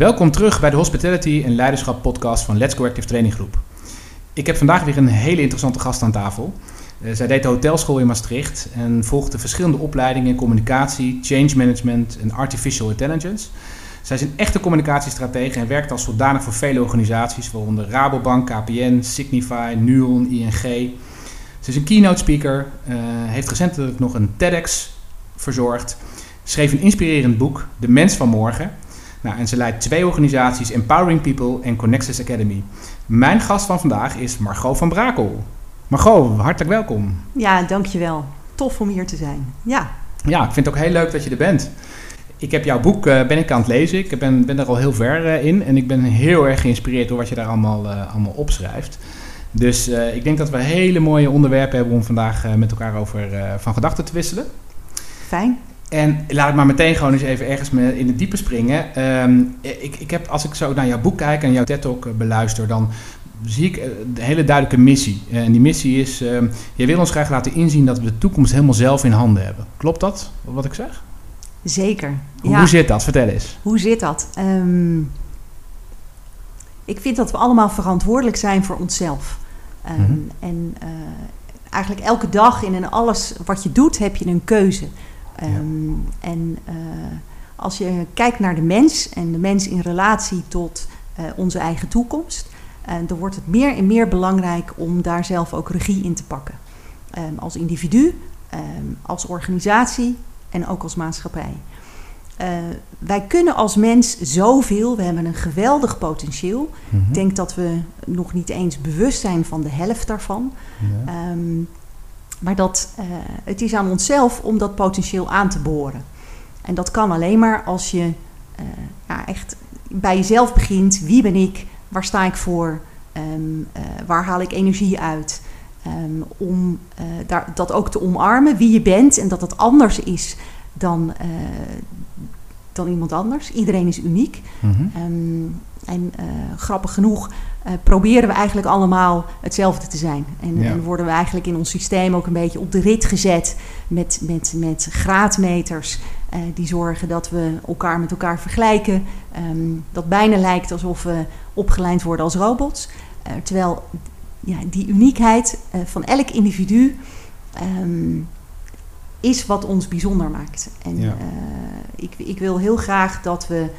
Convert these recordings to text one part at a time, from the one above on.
Welkom terug bij de Hospitality en Leiderschap podcast van Let's Go Active Training Groep. Ik heb vandaag weer een hele interessante gast aan tafel. Uh, zij deed de hotelschool in Maastricht en volgde verschillende opleidingen in communicatie, change management en artificial intelligence. Zij is een echte communicatiestratege en werkt als zodanig voor vele organisaties, waaronder Rabobank, KPN, Signify, Nuon, ING. Ze is een keynote speaker, uh, heeft recentelijk nog een TEDx verzorgd, schreef een inspirerend boek, De Mens van Morgen. Nou, en ze leidt twee organisaties, Empowering People en Connexus Academy. Mijn gast van vandaag is Margot van Brakel. Margot, hartelijk welkom. Ja, dankjewel. Tof om hier te zijn. Ja. Ja, ik vind het ook heel leuk dat je er bent. Ik heb jouw boek uh, ben ik aan het lezen. Ik ben, ben er al heel ver uh, in. En ik ben heel erg geïnspireerd door wat je daar allemaal, uh, allemaal opschrijft. Dus ik denk dat we hele mooie onderwerpen hebben om vandaag met elkaar over van gedachten te wisselen. Fijn. En laat ik maar meteen gewoon eens even ergens in het diepe springen. Um, ik, ik heb, als ik zo naar jouw boek kijk en jouw TED-talk beluister, dan zie ik een hele duidelijke missie. En die missie is, um, jij wil ons graag laten inzien dat we de toekomst helemaal zelf in handen hebben. Klopt dat, wat ik zeg? Zeker. Hoe, ja. hoe zit dat? Vertel eens. Hoe zit dat? Um, ik vind dat we allemaal verantwoordelijk zijn voor onszelf. Um, mm -hmm. En uh, eigenlijk elke dag in alles wat je doet, heb je een keuze. Um, ja. En uh, als je kijkt naar de mens en de mens in relatie tot uh, onze eigen toekomst, uh, dan wordt het meer en meer belangrijk om daar zelf ook regie in te pakken. Um, als individu, um, als organisatie en ook als maatschappij. Wij kunnen als mens zoveel, we hebben een geweldig potentieel. Mm -hmm. Ik denk dat we nog niet eens bewust zijn van de helft daarvan. Ja. Maar dat, uh, het is aan onszelf om dat potentieel aan te boren. En dat kan alleen maar als je uh, ja, echt bij jezelf begint. Wie ben ik? Waar sta ik voor? Um, uh, waar haal ik energie uit? Um, om daar, dat ook te omarmen, wie je bent en dat dat anders is dan, dan iemand anders. Iedereen is uniek. Mm -hmm. um, en grappig genoeg uh, proberen we eigenlijk allemaal hetzelfde te zijn. En, ja. en, worden we eigenlijk in ons systeem ook een beetje op de rit gezet met, met, met graadmeters uh, die zorgen dat we elkaar met elkaar vergelijken. Um, dat bijna lijkt alsof we opgeleid worden als robots. Uh, terwijl ja, die uniekheid van elk individu um, is wat ons bijzonder maakt. En ja. ik, ik wil heel graag dat we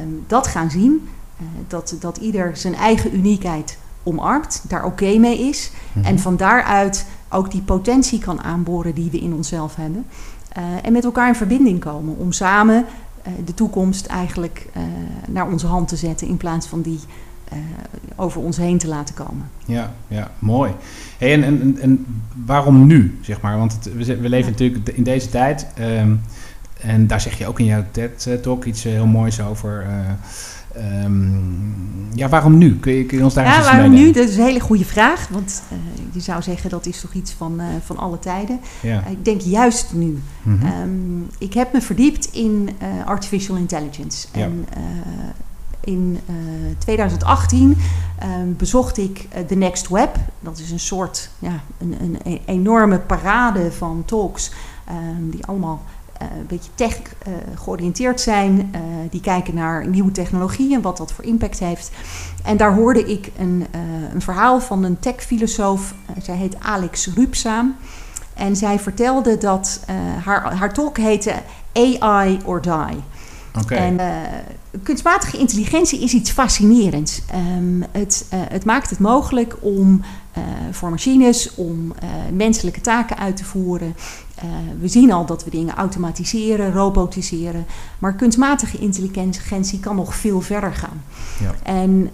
um, dat gaan zien. Uh, dat, dat ieder zijn eigen uniekheid omarmt, daar oké okay mee is. Mm-hmm. En van daaruit ook die potentie kan aanboren die we in onszelf hebben. Uh, en met elkaar in verbinding komen om samen uh, de toekomst eigenlijk naar onze hand te zetten in plaats van die over ons heen te laten komen. Ja, ja mooi. Hey, en, en, en waarom nu, zeg maar? Want het, we, we, leven ja. natuurlijk in deze tijd. Um, en daar zeg je ook in jouw TED-talk iets heel moois over. Um, ja, waarom nu? Kun je, kun je ons daar ja, eens waarom nu? Dat is een hele goede vraag. Want uh, je zou zeggen dat is toch iets van, uh, van alle tijden. Ja. Uh, ik denk juist nu. Mm -hmm. um, ik heb me verdiept in artificial intelligence. Ja. En in 2018 um, bezocht ik The Next Web. Dat is een soort, ja, een, een enorme parade van talks die allemaal een beetje tech uh, georiënteerd zijn. Uh, die kijken naar nieuwe technologie en wat dat voor impact heeft. En daar hoorde ik een, een verhaal van een tech-filosoof. zij heet Alex Rupsaam. En zij vertelde dat haar, haar talk heette AI or Die. Okay. En kunstmatige intelligentie is iets fascinerends. Um, het, het maakt het mogelijk om uh, voor machines om menselijke taken uit te voeren. Uh, we zien al dat we dingen automatiseren, robotiseren. Maar kunstmatige intelligentie kan nog veel verder gaan. Ja. En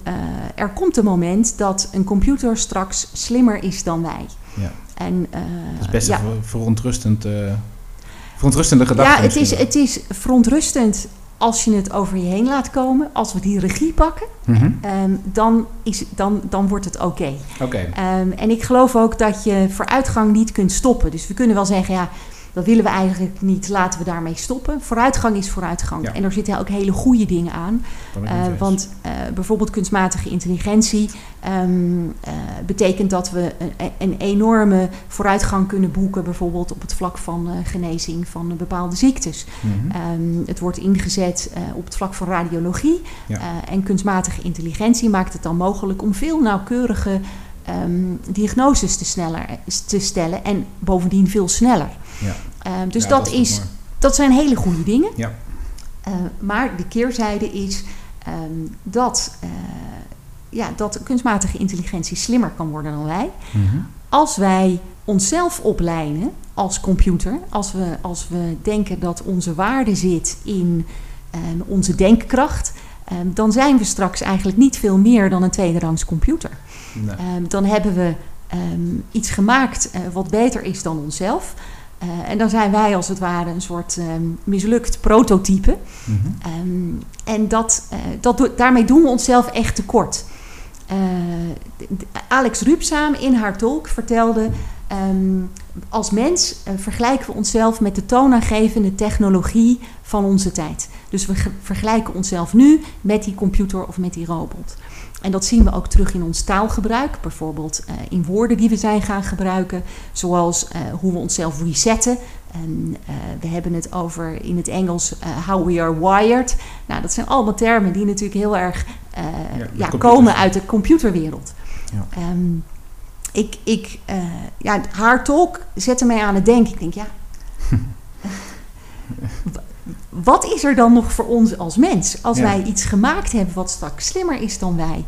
er komt een moment dat een computer straks slimmer is dan wij. Ja. En, dat is best ja. een verontrustend, verontrustende gedachte. Ja, het is, het is verontrustend als je het over je heen laat komen, als we die regie pakken, mm-hmm. um, dan, is, dan, dan wordt het oké. Okay. Um, en ik geloof ook dat je vooruitgang niet kunt stoppen. Dus we kunnen wel zeggen, ja, dat willen we eigenlijk niet. Laten we daarmee stoppen. Vooruitgang is vooruitgang. En er zitten ook hele goede dingen aan. Uh, want uh, bijvoorbeeld kunstmatige intelligentie um, uh, betekent dat we een, een, enorme vooruitgang kunnen boeken. Bijvoorbeeld op het vlak van genezing van bepaalde ziektes. Mm -hmm. um, het wordt ingezet op het vlak van radiologie. Ja. en kunstmatige intelligentie maakt het dan mogelijk om veel nauwkeurige um, diagnoses te, sneller, te stellen. En bovendien veel sneller. Ja. Um, dus ja, dat, dat, is, dat zijn hele goede dingen. Ja. Uh, maar de keerzijde is um, dat, uh, ja, dat kunstmatige intelligentie slimmer kan worden dan wij. Mm -hmm. Als wij onszelf opleiden als computer, als we, als we denken dat onze waarde zit in um, onze denkkracht, dan zijn we straks eigenlijk niet veel meer dan een tweederangs computer. Nee. dan hebben we iets gemaakt uh, wat beter is dan onszelf. Uh, en dan zijn wij als het ware een soort um, mislukt prototype. Mm -hmm. um, en dat, uh, dat do daarmee doen we onszelf echt tekort. Uh, Alex Rupsaam in haar tolk vertelde... Um, als mens vergelijken we onszelf met de toonaangevende technologie van onze tijd. Dus we vergelijken onszelf nu met die computer of met die robot. En dat zien we ook terug in ons taalgebruik, bijvoorbeeld uh, in woorden die we zijn gaan gebruiken, zoals uh, hoe we onszelf resetten. En uh, we hebben het over in het Engels how we are wired. Nou, dat zijn allemaal termen die natuurlijk heel erg ja, ja, komen uit de computerwereld. Ja. Um, ik, ik, ja, haar talk zette mij aan het denken. Ik denk, ja, wat is er dan nog voor ons als mens? Als wij iets gemaakt hebben wat straks slimmer is dan wij,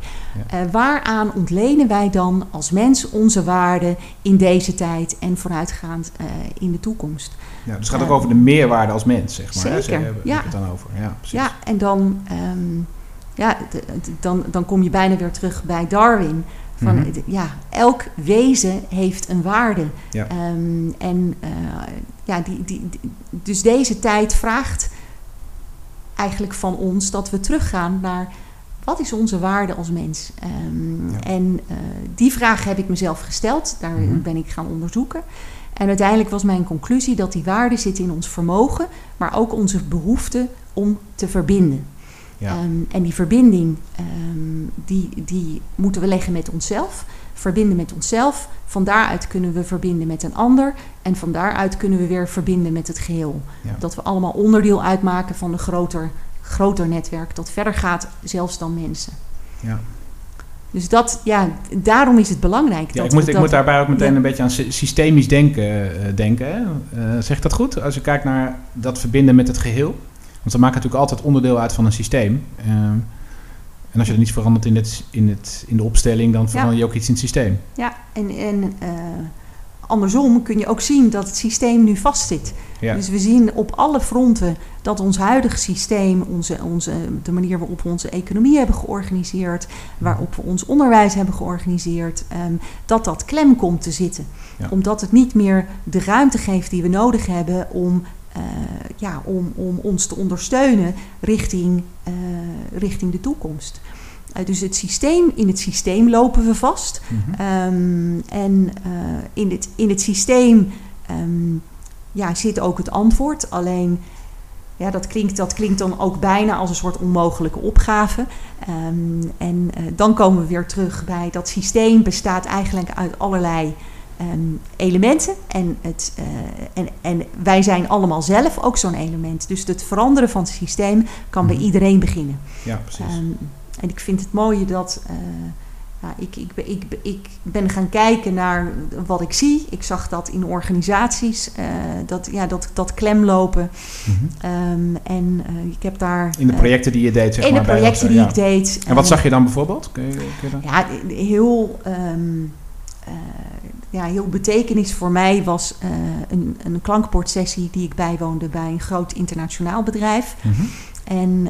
ja. uh, waaraan ontlenen wij dan als mens onze waarde in deze tijd en vooruitgaand uh, in de toekomst? Ja, dus het gaat ook over de meerwaarde als mens, zeg maar. Zeker, hè? ja. het dan over. Ja, precies. ja en dan, um, ja, dan, dan kom je bijna weer terug bij Darwin. Van, mm -hmm. ja, elk wezen heeft een waarde. Ja. Um, en uh, ja, die, die, die, dus deze tijd vraagt eigenlijk van ons dat we teruggaan naar wat is onze waarde als mens? Um, ja. En uh, die vraag heb ik mezelf gesteld, daar mm -hmm. ben ik gaan onderzoeken. En uiteindelijk was mijn conclusie dat die waarde zit in ons vermogen, maar ook onze behoefte om te verbinden. Ja. Um, en die verbinding, um, die, die moeten we leggen met onszelf. Verbinden met onszelf. Van daaruit kunnen we verbinden met een ander. En van daaruit kunnen we weer verbinden met het geheel. Ja. Dat we allemaal onderdeel uitmaken van een groter, groter netwerk. Dat verder gaat zelfs dan mensen. Ja. Dus dat, ja, daarom is het belangrijk. Ja, dat ik, moet, dat, ik moet daarbij ook meteen ja. een beetje aan systemisch denken uh, denken. Uh, zegt dat goed? Als je kijkt naar dat verbinden met het geheel. Want we maken natuurlijk altijd onderdeel uit van een systeem. Uh, en als je er niets verandert in, het, in, het, in de opstelling, dan verander je ook iets in het systeem. Ja, en, en uh, andersom kun je ook zien dat het systeem nu vastzit. Ja. Dus we zien op alle fronten dat ons huidige systeem, onze, onze, de manier waarop we onze economie hebben georganiseerd, waarop we ons onderwijs hebben georganiseerd, um, dat dat klem komt te zitten. Ja. Omdat het niet meer de ruimte geeft die we nodig hebben om uh, ja, om, om ons te ondersteunen richting, uh, richting de toekomst. Uh, dus het systeem, in het systeem lopen we vast. Mm -hmm. um, en in, het, in het systeem um, ja, zit ook het antwoord. Alleen ja, dat, klinkt, dat klinkt dan ook bijna als een soort onmogelijke opgave. Um, en dan komen we weer terug bij dat systeem bestaat eigenlijk uit allerlei um, elementen. En, het, uh, en, en wij zijn allemaal zelf ook zo'n element. Dus het veranderen van het systeem kan mm-hmm. bij iedereen beginnen. Ja, precies. Um, en ik vind het mooie dat. Uh, ja, ik, ik, ik, ik ben gaan kijken naar wat ik zie. Ik zag dat in organisaties, uh, dat, ja, dat, dat klemlopen. Mm-hmm. Um, en uh, ik heb daar... In de projecten die je deed, zeg in maar. In de projecten die ja. ik deed. En wat zag je dan bijvoorbeeld? Kun je, kun je dan? Ja, heel... Um, ja, heel betekenis voor mij was uh, een, een klankbordsessie die ik bijwoonde bij een groot internationaal bedrijf. Mm-hmm. En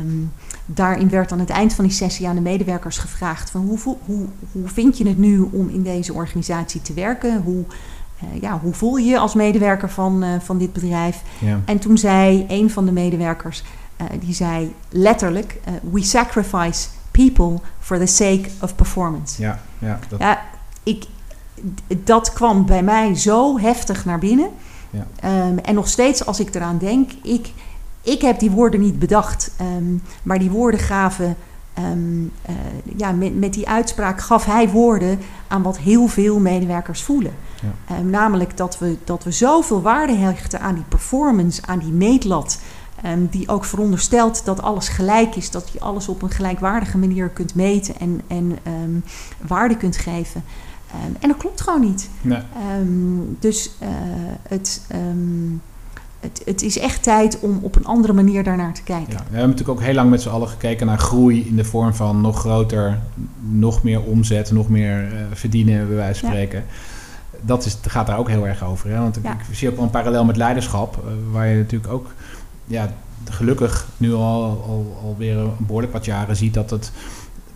um, daarin werd aan het eind van die sessie aan de medewerkers gevraagd: van hoe, hoe, hoe vind je het nu om in deze organisatie te werken? Hoe, uh, ja, hoe voel je je als medewerker van, uh, van dit bedrijf? En toen zei een van de medewerkers, die zei letterlijk: We sacrifice people for the sake of performance. Ja, ja, dat... ja ik, dat kwam bij mij zo heftig naar binnen. Ja. Ehm, en nog steeds als ik eraan denk, ik, ik heb die woorden niet bedacht, ehm, maar die woorden gaven, ehm, eh, ja, met, met die uitspraak gaf hij woorden aan wat heel veel medewerkers voelen. Ja. Namelijk dat we, dat we zoveel waarde hechten aan die performance, aan die meetlat. die ook veronderstelt dat alles gelijk is, dat je alles op een gelijkwaardige manier kunt meten en, en waarde kunt geven. Ehm, en dat klopt gewoon niet. Nee. Ehm, dus eh, het, ehm, het, het is echt tijd om op een andere manier daarnaar te kijken. Ja, we hebben natuurlijk ook heel lang met z'n allen gekeken naar groei in de vorm van nog groter, nog meer omzet, nog meer eh, verdienen, bij wijze van Ja. spreken. Dat is, gaat daar ook heel erg over. Hè? Want ik, Ja. ik zie ook wel een parallel met leiderschap, eh, waar je natuurlijk ook, ja, gelukkig nu al, al, alweer een behoorlijk wat jaren ziet dat het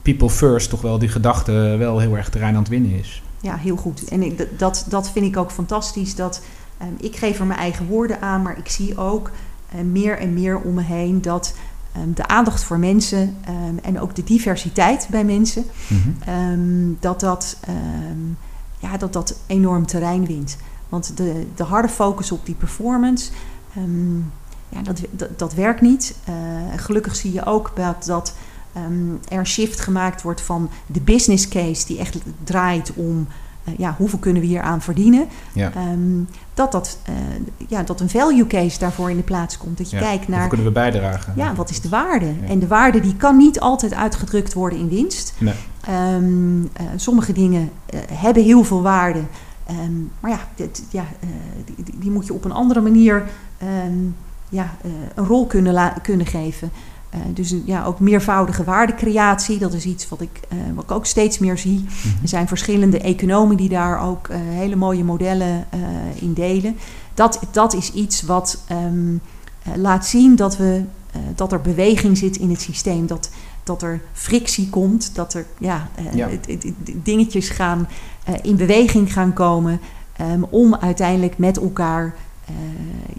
people first toch wel die gedachte wel heel erg terrein aan het winnen is. Ja, heel goed. En ik, dat, dat vind ik ook fantastisch. Dat, ehm, ik geef er mijn eigen woorden aan, maar ik zie ook eh, meer en meer om me heen dat ehm, de aandacht voor mensen ehm, en ook de diversiteit bij mensen, ehm, dat, dat, ja, dat dat enorm terrein wint. Want de, de harde focus op die performance, ja, dat, dat, dat werkt niet. Eh, gelukkig zie je ook dat, dat ehm, er een shift gemaakt wordt van de business case, die echt draait om eh, ja, hoeveel kunnen we hier aan verdienen. Ja. Ehm, dat, dat, eh, ja, dat een value case daarvoor in de plaats komt. Dat je Ja. kijkt naar kunnen we bijdragen? ja, wat is de waarde? Ja. En de waarde die kan niet altijd uitgedrukt worden in winst. Nee. Ehm, eh, sommige dingen hebben heel veel waarde. Maar ja, dit, ja die, die- moet je op een andere manier ja, een rol kunnen, kunnen geven. Eh, dus ja, ook meervoudige waardecreatie, dat is iets wat ik, eh, wat ik ook steeds meer zie. Mhm. Er zijn verschillende economen die daar ook eh, hele mooie modellen in delen. Dat, dat is iets wat ehm, eh, laat zien dat, we, dat er beweging zit in het systeem. Dat, dat er frictie komt, dat er ja, dingetjes gaan, in beweging gaan komen. ehm, om uiteindelijk met elkaar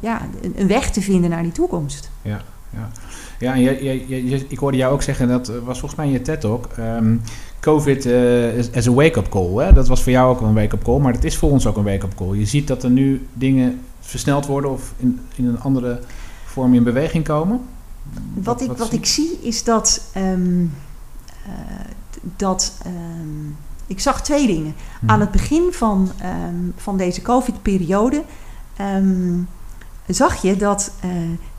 ja, een, een weg te vinden naar die toekomst. Ja, ja en je, je, je- je- ik hoorde jou ook zeggen, dat was volgens mij in je TED-talk... ehm, COVID eh, is as a wake-up call. Hè? Dat was voor jou ook een wake-up call, maar dat is voor ons ook een wake-up call. Je ziet dat er nu dingen versneld worden of in, in een andere vorm in beweging komen. Wat, ik, wat zie ik zie is dat. ehm, eh, dat ehm, ik zag twee dingen. Mhm. Aan het begin van, van deze COVID-periode zag je dat eh,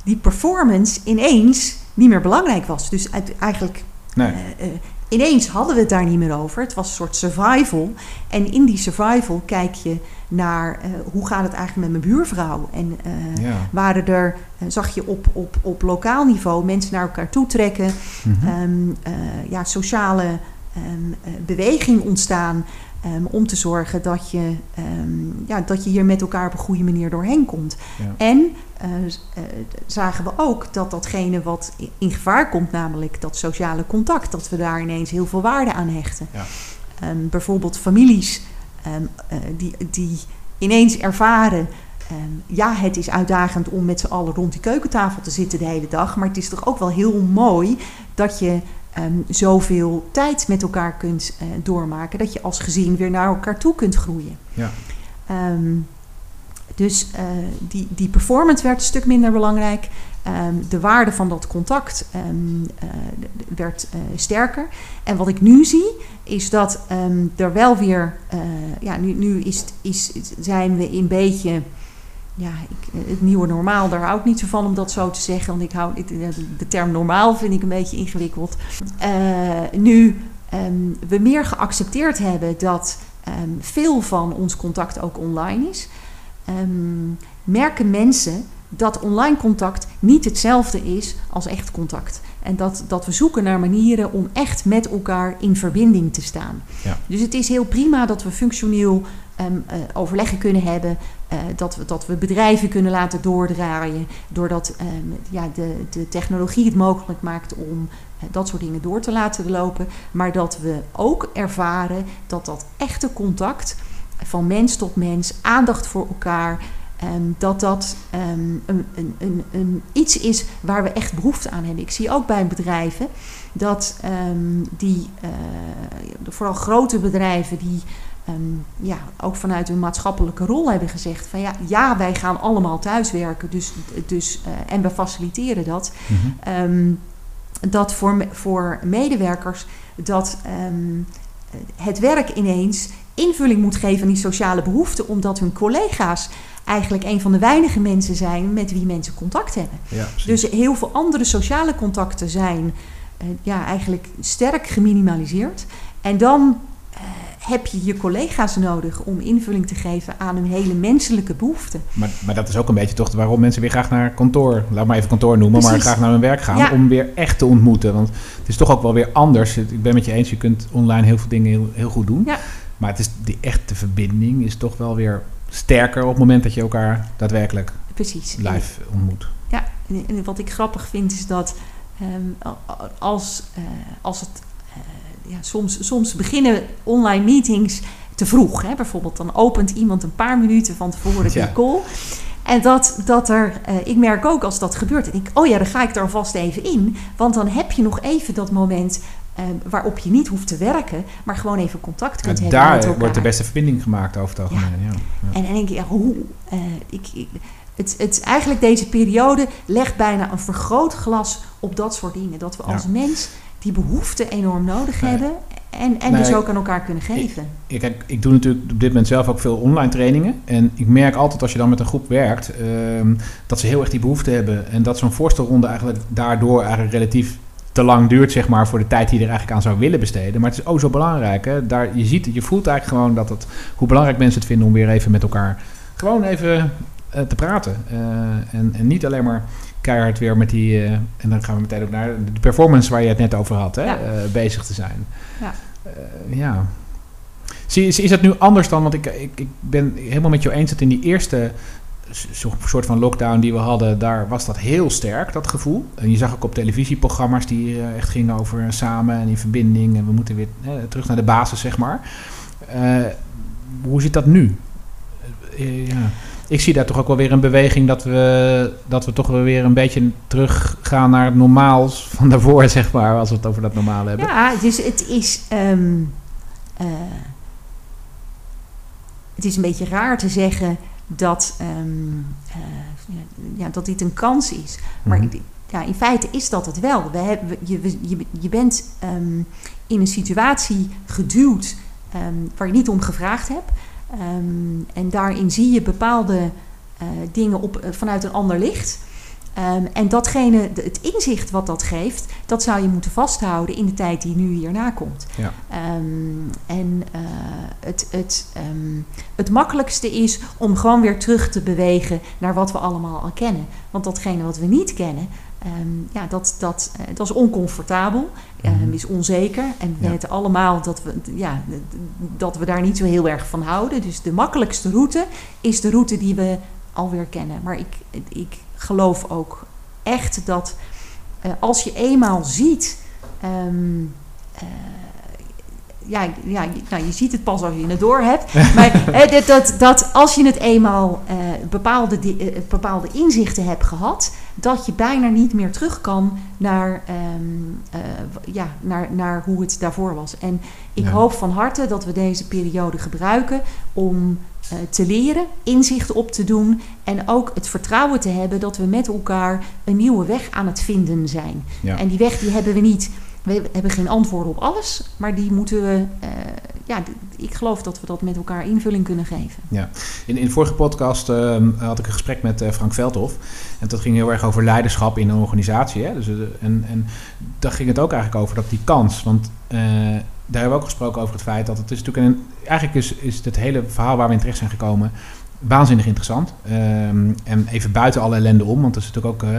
die performance ineens niet meer belangrijk was. Dus uit, eigenlijk Nee, eh, eh, ineens hadden we het daar niet meer over. Het was een soort survival. En in die survival kijk je naar eh, hoe gaat het eigenlijk met mijn buurvrouw. En ja. waren er, zag je op, op, op lokaal niveau mensen naar elkaar toe trekken. Mhm. ehm, eh, ja, sociale ehm, eh, beweging ontstaan. Ehm, om te zorgen dat je, ehm, ja, dat je hier met elkaar op een goede manier doorheen komt. Ja. En eh, eh, zagen we ook dat datgene wat in gevaar komt, namelijk dat sociale contact, dat we daar ineens heel veel waarde aan hechten. Ja. Ehm, bijvoorbeeld families eh, die, die ineens ervaren. ja, het is uitdagend om met z'n allen rond die keukentafel te zitten de hele dag. Maar het is toch ook wel heel mooi dat je ehm, zoveel tijd met elkaar kunt eh, doormaken. Dat je als gezin weer naar elkaar toe kunt groeien. Ja. Ehm, dus eh, die, die performance werd een stuk minder belangrijk. Ehm, de waarde van dat contact eh, werd sterker. En wat ik nu zie, is dat ehm, er wel weer... ja, nu, nu is, is, zijn we een beetje... Ja, ik, het nieuwe normaal, daar hou ik niet zo van om dat zo te zeggen. Want ik hou, de term normaal vind ik een beetje ingewikkeld. Eh, nu ehm, we meer geaccepteerd hebben dat ehm, veel van ons contact ook online is, ehm, merken mensen dat online contact niet hetzelfde is als echt contact. En dat, dat we zoeken naar manieren om echt met elkaar in verbinding te staan. Ja. Dus het is heel prima dat we functioneel eh, overleggen kunnen hebben. Eh, dat, we, dat we bedrijven kunnen laten doordraaien. Doordat ehm, ja, de, de technologie het mogelijk maakt om eh, dat soort dingen door te laten lopen. Maar dat we ook ervaren dat dat echte contact van mens tot mens, aandacht voor elkaar. ehm, dat dat ehm, een, een, een, iets is waar we echt behoefte aan hebben. Ik zie ook bij bedrijven dat die, eh, vooral grote bedrijven, die ehm, ja, ook vanuit hun maatschappelijke rol hebben gezegd van ja, ja wij gaan allemaal thuiswerken dus, dus, uh, en we faciliteren dat. Mm dat voor, voor medewerkers dat um, het werk ineens invulling moet geven aan die sociale behoeften, omdat hun collega's eigenlijk een van de weinige mensen zijn met wie mensen contact hebben. Ja, dus heel veel andere sociale contacten zijn uh, ja, eigenlijk sterk geminimaliseerd. En dan heb je je collega's nodig om invulling te geven aan hun hele menselijke behoeften. Maar, maar dat is ook een beetje toch waarom mensen weer graag naar kantoor, laat maar even kantoor noemen, Precies. maar graag naar hun werk gaan om weer echt te ontmoeten. Want het is toch ook wel weer anders. Ik ben met je eens, je kunt online heel veel dingen heel, heel goed doen. Ja. Maar het is die echte verbinding is toch wel weer sterker op het moment dat je elkaar daadwerkelijk Precies. live ontmoet. Ja, en wat ik grappig vind is dat um, als, uh, als het. Uh, ja, soms, soms beginnen online meetings te vroeg. Hè? Bijvoorbeeld, dan opent iemand een paar minuten van tevoren de ja. call. En dat, dat er, uh, ik merk ook als dat gebeurt, ik, oh ja, dan ga ik er alvast even in. Want dan heb je nog even dat moment uh, waarop je niet hoeft te werken, maar gewoon even contact kunt en hebben. Daar wordt de beste verbinding gemaakt over het algemeen. Ja. En dan denk ik, ja, hoe. Uh, ik, ik, het, het, eigenlijk deze periode legt bijna een vergrootglas op dat soort dingen. Dat we als mens die behoefte enorm nodig nee. hebben en, en nee, dus ook aan elkaar kunnen geven. Ik, ik, ik, doe natuurlijk op dit moment zelf ook veel online trainingen. En ik merk altijd als je dan met een groep werkt, uh, dat ze heel erg die behoefte hebben. En dat zo'n voorstelronde eigenlijk daardoor eigenlijk relatief te lang duurt, zeg maar, voor de tijd die je er eigenlijk aan zou willen besteden. Maar het is ook zo belangrijk. Hè? Daar, je ziet, je voelt eigenlijk gewoon dat het, hoe belangrijk mensen het vinden om weer even met elkaar gewoon even uh, te praten. Uh, en, en niet alleen maar keihard weer met die, uh, en dan gaan we meteen ook naar de performance waar je het net over had, hè, ja. bezig te zijn. Ja. ja. Zie, is dat nu anders dan, want ik, ik, ik ben helemaal met jou eens dat in die eerste zo'n soort van lockdown die we hadden, daar was dat heel sterk, dat gevoel. En je zag ook op televisieprogramma's die echt gingen over samen en in verbinding. En we moeten weer terug naar de basis, zeg maar. Uh, hoe zit dat nu? ja. Ik zie daar toch ook wel weer een beweging dat we, dat we toch weer een beetje teruggaan naar het normaals van daarvoor, zeg maar, als we het over dat normaal hebben. Ja, dus het is. Um, het is een beetje raar te zeggen dat, um, uh, ja, dat dit een kans is. Maar mm -hmm. ja, in feite is dat het wel. We hebben, je, je, je bent um, in een situatie geduwd waar je niet om gevraagd hebt. En daarin zie je bepaalde uh, dingen op, uh, vanuit een ander licht. Um, en datgene, het inzicht wat dat geeft, dat zou je moeten vasthouden in de tijd die nu hierna komt. Ja. Um, en uh, het, het, um, het makkelijkste is om gewoon weer terug te bewegen naar wat we allemaal al kennen. Want datgene wat we niet kennen, ja, dat, dat, uh, dat is oncomfortabel, mm-hmm. is onzeker. En we ja. weten allemaal dat we, ja, dat we daar niet zo heel erg van houden. Dus de makkelijkste route is de route die we alweer kennen. Maar ik, ik geloof ook echt dat uh, als je eenmaal ziet. Um, uh, ja, ja nou, je ziet het pas als je het door hebt. maar uh, dat, dat als je het eenmaal bepaalde, bepaalde inzichten hebt gehad, dat je bijna niet meer terug kan naar, um, ja, naar, naar hoe het daarvoor was. En ik ja. hoop van harte dat we deze periode gebruiken om uh, te leren, inzichten op te doen en ook het vertrouwen te hebben dat we met elkaar een nieuwe weg aan het vinden zijn. Ja. En die weg die hebben we niet. We hebben geen antwoorden op alles, maar die moeten we. Uh, ja, ik geloof dat we dat met elkaar invulling kunnen geven. Ja, in, in de vorige podcast uh, had ik een gesprek met uh, Frank Veldhoff. En dat ging heel erg over leiderschap in een organisatie. Hè? Dus, en, en daar ging het ook eigenlijk over dat die kans. Want daar hebben we ook gesproken over het feit dat het is natuurlijk een. Eigenlijk is, is het hele verhaal waar we in terecht zijn gekomen waanzinnig interessant. Um, en even buiten alle ellende om, want dat is natuurlijk ook.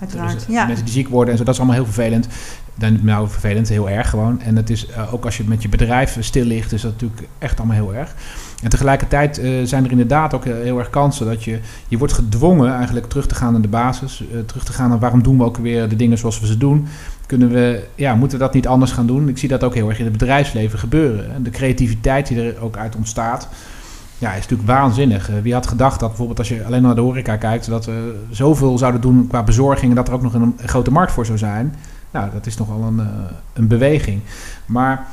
Uiteraard, dus, ja. Mensen die ziek worden en zo, dat is allemaal heel vervelend. Dan, nou, vervelend, heel erg gewoon. En het is uh, ook als je met je bedrijf stil ligt, is dat natuurlijk echt allemaal heel erg. En tegelijkertijd uh, zijn er inderdaad ook heel erg kansen dat je, je wordt gedwongen eigenlijk terug te gaan naar de basis. Terug te gaan naar waarom doen we ook weer de dingen zoals we ze doen. Kunnen we, ja, moeten we dat niet anders gaan doen? Ik zie dat ook heel erg in het bedrijfsleven gebeuren. En de creativiteit die er ook uit ontstaat, ja, is natuurlijk waanzinnig. Wie had gedacht dat bijvoorbeeld als je alleen naar de horeca kijkt, dat we zoveel zouden doen qua bezorging en dat er ook nog een grote markt voor zou zijn. Nou, dat is nogal een, een beweging. Maar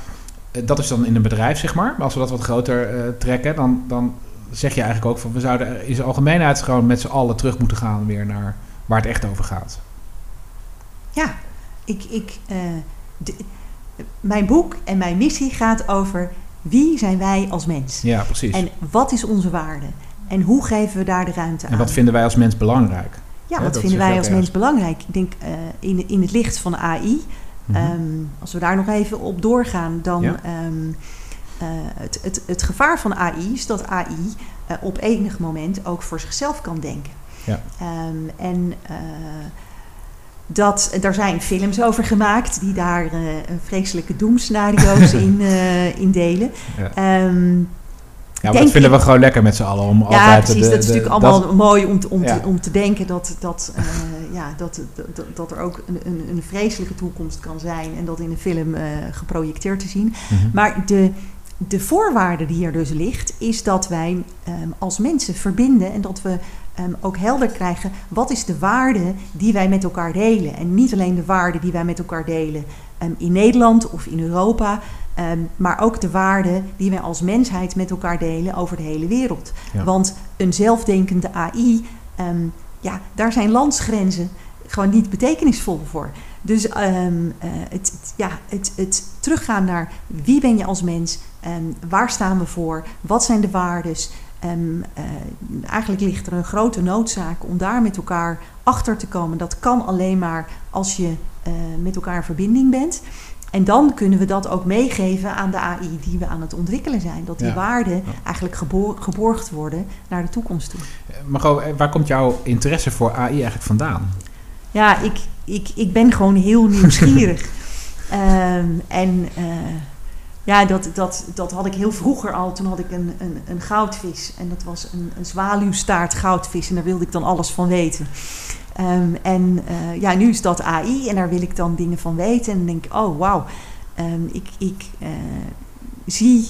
dat is dan in een bedrijf, zeg maar. Maar als we dat wat groter trekken, dan, dan zeg je eigenlijk ook van we zouden in zijn algemeenheid gewoon met z'n allen terug moeten gaan weer naar waar het echt over gaat. Ja, ik, ik, mijn boek en mijn missie gaat over wie zijn wij als mens. Ja, precies. En wat is onze waarde? En hoe geven we daar de ruimte aan? En wat vinden wij als mens belangrijk? Ja, wat vinden wij als mens belangrijk? Ik denk uh, in, in het licht van AI, mhm. Ehm, als we daar nog even op doorgaan, dan ja. Ehm, uh, het, het, het gevaar van AI is dat AI uh, eh, op enig moment ook voor zichzelf kan denken. Ja. Um, en dat, daar zijn films over gemaakt die daar vreselijke doemscenario's in, in delen. Ja. Ja, dat vinden we gewoon lekker met z'n allen. Om ja, altijd precies. De, dat is natuurlijk allemaal mooi om te, om, te, om te denken dat, dat, uh, ja, dat, dat, dat er ook een, een, een, vreselijke toekomst kan zijn en dat in een film geprojecteerd te zien. Mm -hmm. Maar de, de voorwaarde die er dus ligt, is dat wij um, als mensen verbinden en dat we um, ook helder krijgen wat is de waarde die wij met elkaar delen. En niet alleen de waarde die wij met elkaar delen um, in Nederland of in Europa, maar ook de waarde die wij als mensheid met elkaar delen over de hele wereld. Ja. Want een zelfdenkende AI, ja, daar zijn landsgrenzen gewoon niet betekenisvol voor. Dus um, uh, het, het, ja, het, het teruggaan naar wie ben je als mens, waar staan we voor, wat zijn de waardes. Um, uh, eigenlijk ligt er een grote noodzaak om daar met elkaar achter te komen. Dat kan alleen maar als je met elkaar in verbinding bent. En dan kunnen we dat ook meegeven aan de AI die we aan het ontwikkelen zijn. Dat die ja. waarden eigenlijk geborgd worden naar de toekomst toe. Margot, waar komt jouw interesse voor AI eigenlijk vandaan? Ja, ik, ik, ik ben gewoon heel nieuwsgierig. um, en uh, ja, dat, dat, dat had ik heel vroeger al. Toen had ik een, een, een goudvis. En dat was een, een zwaluwstaart goudvis. En daar wilde ik dan alles van weten. Um, en uh, ja, nu is dat AI. En daar wil ik dan dingen van weten. En dan denk ik, oh wauw. Um, ik ik uh, zie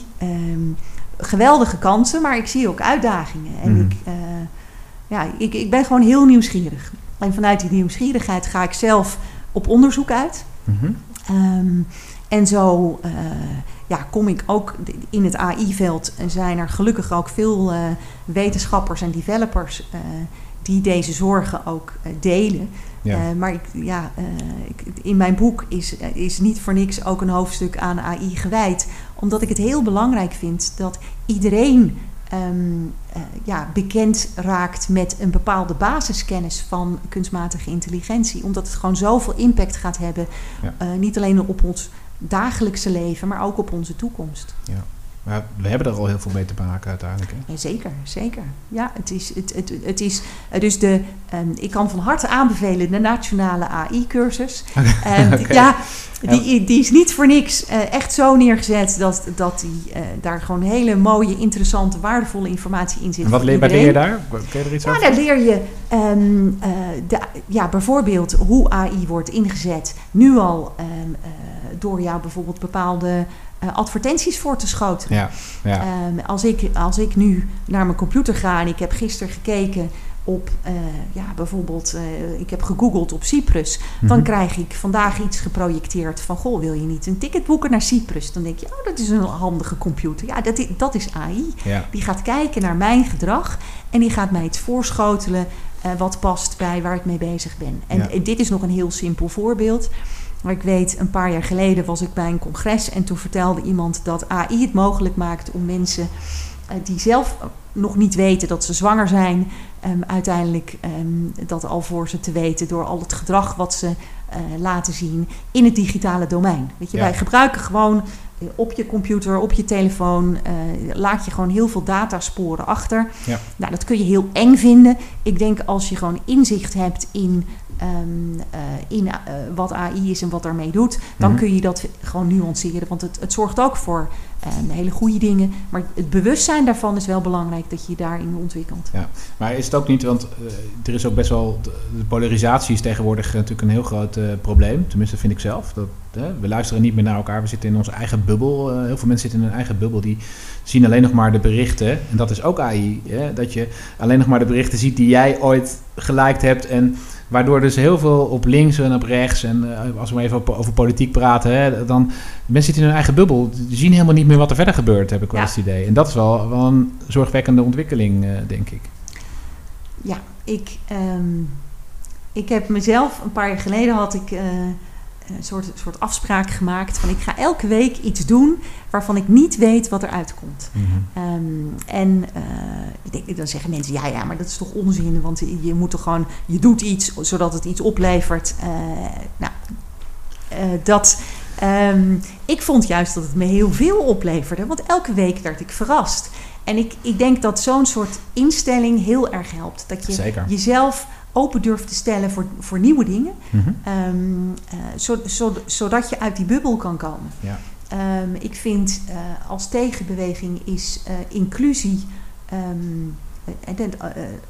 geweldige kansen, maar ik zie ook uitdagingen. En mm. ik, ja, ik, ik ben gewoon heel nieuwsgierig. En vanuit die nieuwsgierigheid ga ik zelf op onderzoek uit. Mm -hmm. um, en zo ja, kom ik ook in het AI-veld. En zijn er gelukkig ook veel uh, wetenschappers en developers uh, die deze zorgen ook delen. Ja. maar ik, ja, ik, in mijn boek is, is niet voor niks ook een hoofdstuk aan AI gewijd. Omdat ik het heel belangrijk vind dat iedereen um, uh, ja, bekend raakt met een bepaalde basiskennis van kunstmatige intelligentie. Omdat het gewoon zoveel impact gaat hebben. Ja. Niet alleen op ons dagelijkse leven, maar ook op onze toekomst. Ja. Maar we hebben er al heel veel mee te maken uiteindelijk. Hè? Ja, zeker, zeker. Ja, het is, het, het, het is eh, dus de, um, ik kan van harte aanbevelen de nationale AI-cursus. Okay. Um, okay. Ja, die, die is niet voor niks uh, echt zo neergezet dat, dat die, uh, daar gewoon hele mooie, interessante, waardevolle informatie in zit. En wat leer, leer je daar? Kun je er iets ja, over? Daar leer je um, de, ja, bijvoorbeeld hoe AI wordt ingezet. Nu al door jou bijvoorbeeld bepaalde uh, advertenties voor te schoten. Ja, ja. Um, als, ik, als ik nu naar mijn computer ga en ik heb gisteren gekeken op, uh, ja, bijvoorbeeld, uh, ik heb gegoogeld op Cyprus, mm -hmm. dan krijg ik vandaag iets geprojecteerd van, goh, wil je niet een ticket boeken naar Cyprus? Dan denk je, oh, dat is een handige computer. Ja, dat is, dat is AI. Ja. Die gaat kijken naar mijn gedrag en die gaat mij het voorschotelen uh, wat past bij waar ik mee bezig ben. En, ja. en dit is nog een heel simpel voorbeeld. Maar ik weet, een paar jaar geleden was ik bij een congres en toen vertelde iemand dat AI het mogelijk maakt om mensen uh, die zelf nog niet weten dat ze zwanger zijn, um, uiteindelijk um, dat al voor ze te weten door al het gedrag wat ze uh, laten zien in het digitale domein. Weet je, ja. wij gebruiken gewoon op je computer, op je telefoon, laat je gewoon heel veel datasporen achter. Ja. Nou, dat kun je heel eng vinden. Ik denk als je gewoon inzicht hebt in Um, uh, in uh, wat AI is en wat daarmee doet, dan mm -hmm. kun je dat gewoon nuanceren. Want het, het zorgt ook voor um, hele goede dingen. Maar het bewustzijn daarvan is wel belangrijk dat je je daarin ontwikkelt. Ja, maar is het ook niet, want uh, er is ook best wel. De, polarisatie is tegenwoordig natuurlijk een heel groot probleem. Tenminste, vind ik zelf. Dat, we luisteren niet meer naar elkaar. We zitten in onze eigen bubbel. heel veel mensen zitten in hun eigen bubbel. Die zien alleen nog maar de berichten. En dat is ook AI. dat je alleen nog maar de berichten ziet die jij ooit geliked hebt. En Waardoor dus heel veel op links en op rechts, en uh, als we even over, politiek praten, hè, dan mensen zitten in hun eigen bubbel. Die zien helemaal niet meer wat er verder gebeurt, heb ik wel ja. het idee. En dat is wel, wel een zorgwekkende ontwikkeling, uh, denk ik. Ja, ik, um, ik heb mezelf, een paar jaar geleden had ik... Uh, een soort, soort afspraak gemaakt van ik ga elke week iets doen waarvan ik niet weet wat eruit komt. Mm -hmm. um, en uh, ik denk, dan zeggen mensen, ja, ja, maar dat is toch onzin, want je moet toch gewoon, je doet iets zodat het iets oplevert. Uh, nou, uh, dat, um, ik vond juist dat het me heel veel opleverde, want elke week werd ik verrast. En ik, ik denk dat zo'n soort instelling heel erg helpt. Dat je Zeker. jezelf open durft te stellen voor, voor nieuwe dingen. Mm -hmm. um, uh, zo, zo, zodat je uit die bubbel kan komen. Ja. Um, ik vind uh, als tegenbeweging is uh, inclusie. Um, en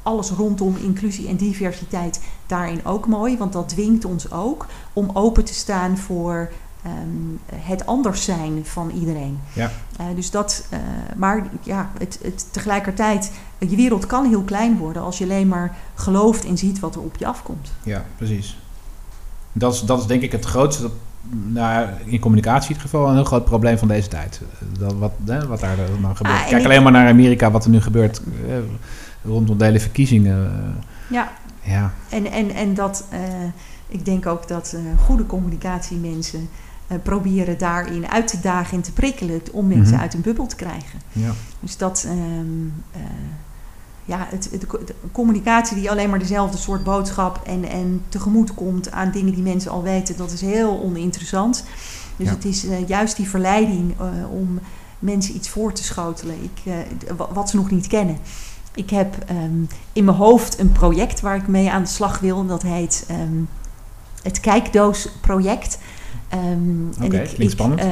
alles rondom inclusie en diversiteit daarin ook mooi. Want dat dwingt ons ook om open te staan voor um, het anders zijn van iedereen. Ja. Uh, dus dat, uh, maar ja, het, het, tegelijkertijd, je wereld kan heel klein worden als je alleen maar gelooft en ziet wat er op je afkomt. Ja, precies. Dat is, dat is denk ik het grootste, dat, nou, in communicatie in ieder geval, een heel groot probleem van deze tijd. Dat, wat, hè, wat daar dan gebeurt. Ah, Kijk alleen maar naar Amerika, wat er nu gebeurt eh, rondom de hele verkiezingen. ja. ja. En, en, en dat, ik denk ook dat goede communicatiemensen uh, proberen daarin uit te dagen en te prikkelen om mensen mm-hmm. uit een bubbel te krijgen. Ja. Dus dat, um, uh, ja, het, het, de communicatie die alleen maar dezelfde soort boodschap en, en tegemoet komt aan dingen die mensen al weten, dat is heel oninteressant. Dus Ja. het is uh, juist die verleiding om mensen iets voor te schotelen, ik, wat ze nog niet kennen. Ik heb um, in mijn hoofd een project waar ik mee aan de slag wil. En dat heet um, het Kijkdoos-project. Um, Oké, okay, klinkt spannend. Uh,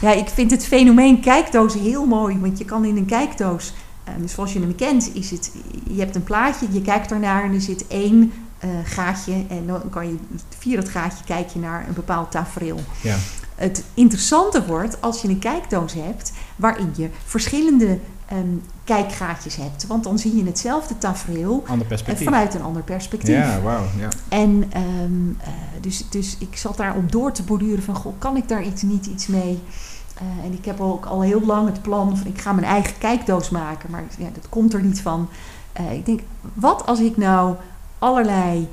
ja, ik vind het fenomeen kijkdoos heel mooi. Want je kan in een kijkdoos, um, zoals je hem kent, is het... Je hebt een plaatje, je kijkt ernaar en er zit één uh, gaatje. En dan kan je via dat gaatje kijk je naar een bepaald tafereel. Ja. Het interessante wordt als je een kijkdoos hebt... waarin je verschillende um, kijkgaatjes hebt. Want dan zie je hetzelfde tafereel vanuit een ander perspectief. Ja, wauw. Ja. En um, uh, dus, dus ik zat daar om door te borduren van... Goh, kan ik daar iets, niet iets mee? Uh, en ik heb ook al heel lang het plan van... ik ga mijn eigen kijkdoos maken. Maar ja, dat komt er niet van. Uh, ik denk, wat als ik nou allerlei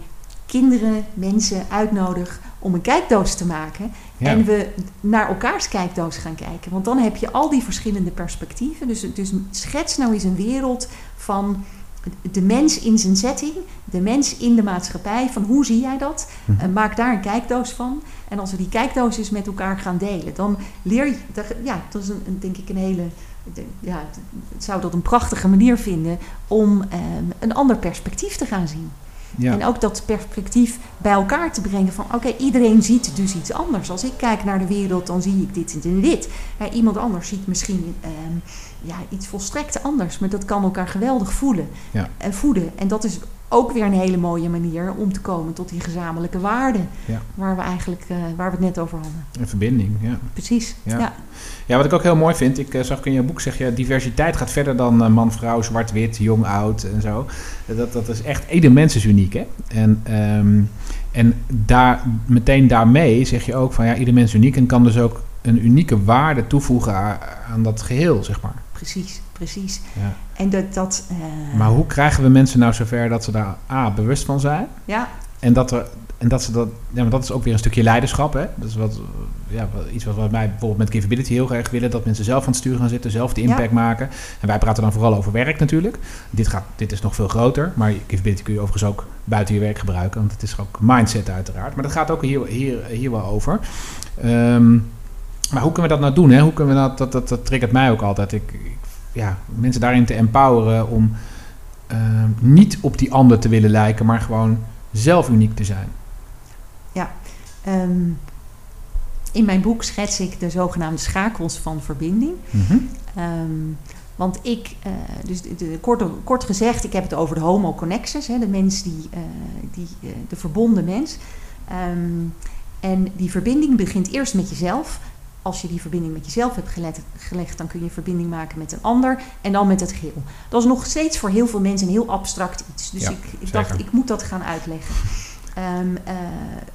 kinderen, mensen uitnodig om een kijkdoos te maken. Ja. En we naar elkaars kijkdoos gaan kijken. Want dan heb je al die verschillende perspectieven. Dus, dus schets nou eens een wereld van de mens in zijn setting, de mens in de maatschappij. Van hoe zie jij dat? Mhm. Uh, maak daar een kijkdoos van. En als we die kijkdoos eens met elkaar gaan delen, dan leer je. Ja, dat is een, een, denk ik een hele. Ja, het zou dat een prachtige manier vinden om um, een ander perspectief te gaan zien. Ja. En ook dat perspectief bij elkaar te brengen van oké, okay, iedereen ziet dus iets anders. Als ik kijk naar de wereld, dan zie ik dit en dit. Ja, iemand anders ziet misschien um, ja, iets volstrekt anders, maar dat kan elkaar geweldig voelen en voeden. En dat is ook weer een hele mooie manier om te komen tot die gezamenlijke waarden ja. waar we eigenlijk uh, waar we het net over hadden. Een verbinding, ja. Precies. Ja. ja. Ja, wat ik ook heel mooi vind, ik uh, zag ook in je boek zeg je, diversiteit gaat verder dan uh, man, vrouw, zwart, wit, jong, oud en zo. Dat, dat is echt, ieder mens is uniek, hè. En, um, en daar, meteen daarmee zeg je ook van, ja, ieder mens is uniek en kan dus ook een unieke waarde toevoegen aan, aan dat geheel, zeg maar. Precies, precies. Ja. En dat... dat uh... Maar hoe krijgen we mensen nou zover dat ze daar A, bewust van zijn? Ja. En dat er... En dat, ze dat, ja, maar dat is ook weer een stukje leiderschap. Hè? Dat is wat, ja, iets wat, wat wij bijvoorbeeld met Givability heel erg willen. Dat mensen zelf aan het stuur gaan zitten, zelf de impact ja. maken. En wij praten dan vooral over werk natuurlijk. Dit, gaat, dit is nog veel groter. Maar Givability kun je overigens ook buiten je werk gebruiken. Want het is ook mindset uiteraard. Maar dat gaat ook hier, hier, hier wel over. Um, maar hoe kunnen we dat nou doen? Hè? Hoe kunnen we dat, dat, dat, dat triggert mij ook altijd. Ik, ik, ja, mensen daarin te empoweren om uh, niet op die ander te willen lijken, maar gewoon zelf uniek te zijn. Ja, um, in mijn boek schets ik de zogenaamde schakels van verbinding. Mm-hmm. Um, want ik, uh, dus de, de, kort, kort gezegd, ik heb het over de homo connexus, hè, de mens die, uh, die uh, de verbonden mens. Um, en die verbinding begint eerst met jezelf. als je die verbinding met jezelf hebt gelegd, gelegd, dan kun je verbinding maken met een ander en dan met het geheel. Dat is nog steeds voor heel veel mensen een heel abstract iets. Dus Ja, ik, ik dacht, ik moet dat gaan uitleggen. Ehm, eh,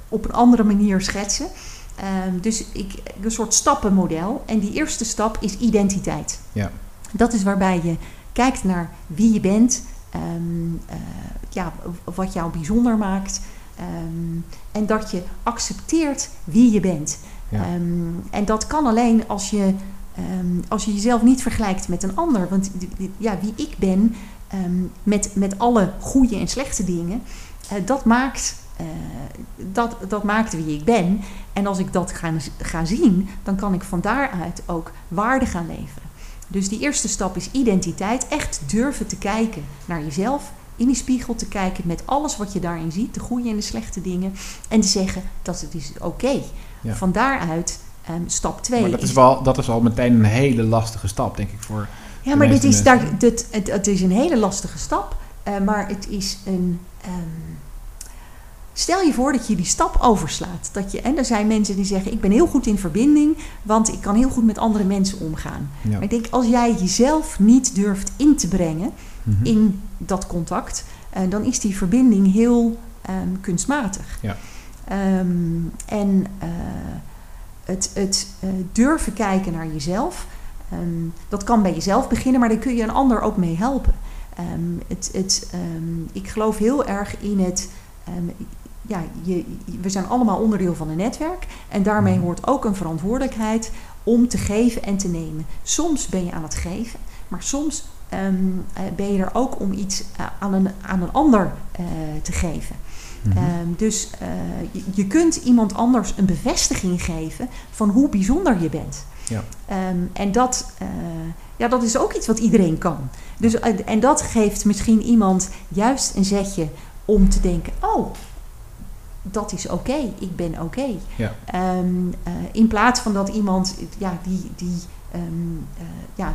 op een andere manier schetsen. Ehm, dus ik, een soort stappenmodel. En die eerste stap is identiteit. Ja. Dat is waarbij je kijkt naar wie je bent, ehm, eh, ja, wat jou bijzonder maakt. ehm, en dat je accepteert wie je bent. Ja. En dat kan alleen als je, als je jezelf niet vergelijkt met een ander. Want ja, wie ik ben, met, met alle goede en slechte dingen, eh, dat, maakt, eh, dat, dat maakt wie ik ben. En als ik dat ga, ga zien, dan kan ik van daaruit ook waarde gaan leveren. Dus die eerste stap is identiteit. Echt durven te kijken naar jezelf. In die spiegel te kijken met alles wat je daarin ziet. De goede en de slechte dingen. En te zeggen dat het is oké. Ja. Van daaruit ehm, stap 2. Maar dat is, wel, dat is al meteen een hele lastige stap, denk ik, voor... Ja, maar dit is, daar, dit, het, het is een hele lastige stap. eh, maar het is een. ehm, stel je voor dat je die stap overslaat. Dat je, en er zijn mensen die zeggen: Ik ben heel goed in verbinding, want ik kan heel goed met andere mensen omgaan. Ja. Maar ik denk, als jij jezelf niet durft in te brengen Mhm. in dat contact, eh, dan is die verbinding heel ehm, kunstmatig. Ja. Ehm, en eh, het, het eh, durven kijken naar jezelf, ehm, dat kan bij jezelf beginnen, maar daar kun je een ander ook mee helpen. Het, het, ik geloof heel erg in het. Ja, je, we zijn allemaal onderdeel van een netwerk en daarmee Mhm. hoort ook een verantwoordelijkheid om te geven en te nemen. Soms ben je aan het geven, maar soms ehm, eh, ben je er ook om iets eh, aan, een, aan een ander eh, te geven. Mhm. Ehm, dus je, je kunt iemand anders een bevestiging geven van hoe bijzonder je bent. Ja. Ehm, en dat, ja, dat is ook iets wat iedereen kan. Dus, en dat geeft misschien iemand juist een zetje om te denken: oh, dat is oké, ik ben oké. Ja. Ehm, eh, in plaats van dat iemand ja, die, die, ehm, eh, ja,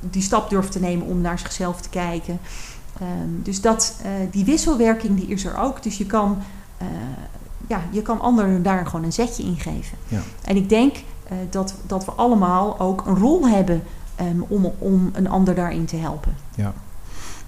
die stap durft te nemen om naar zichzelf te kijken. Ehm, dus dat, eh, die wisselwerking die is er ook. Dus je kan, ja, je kan anderen daar gewoon een zetje in geven. Ja. En ik denk dat, dat we allemaal ook een rol hebben om, om een ander daarin te helpen.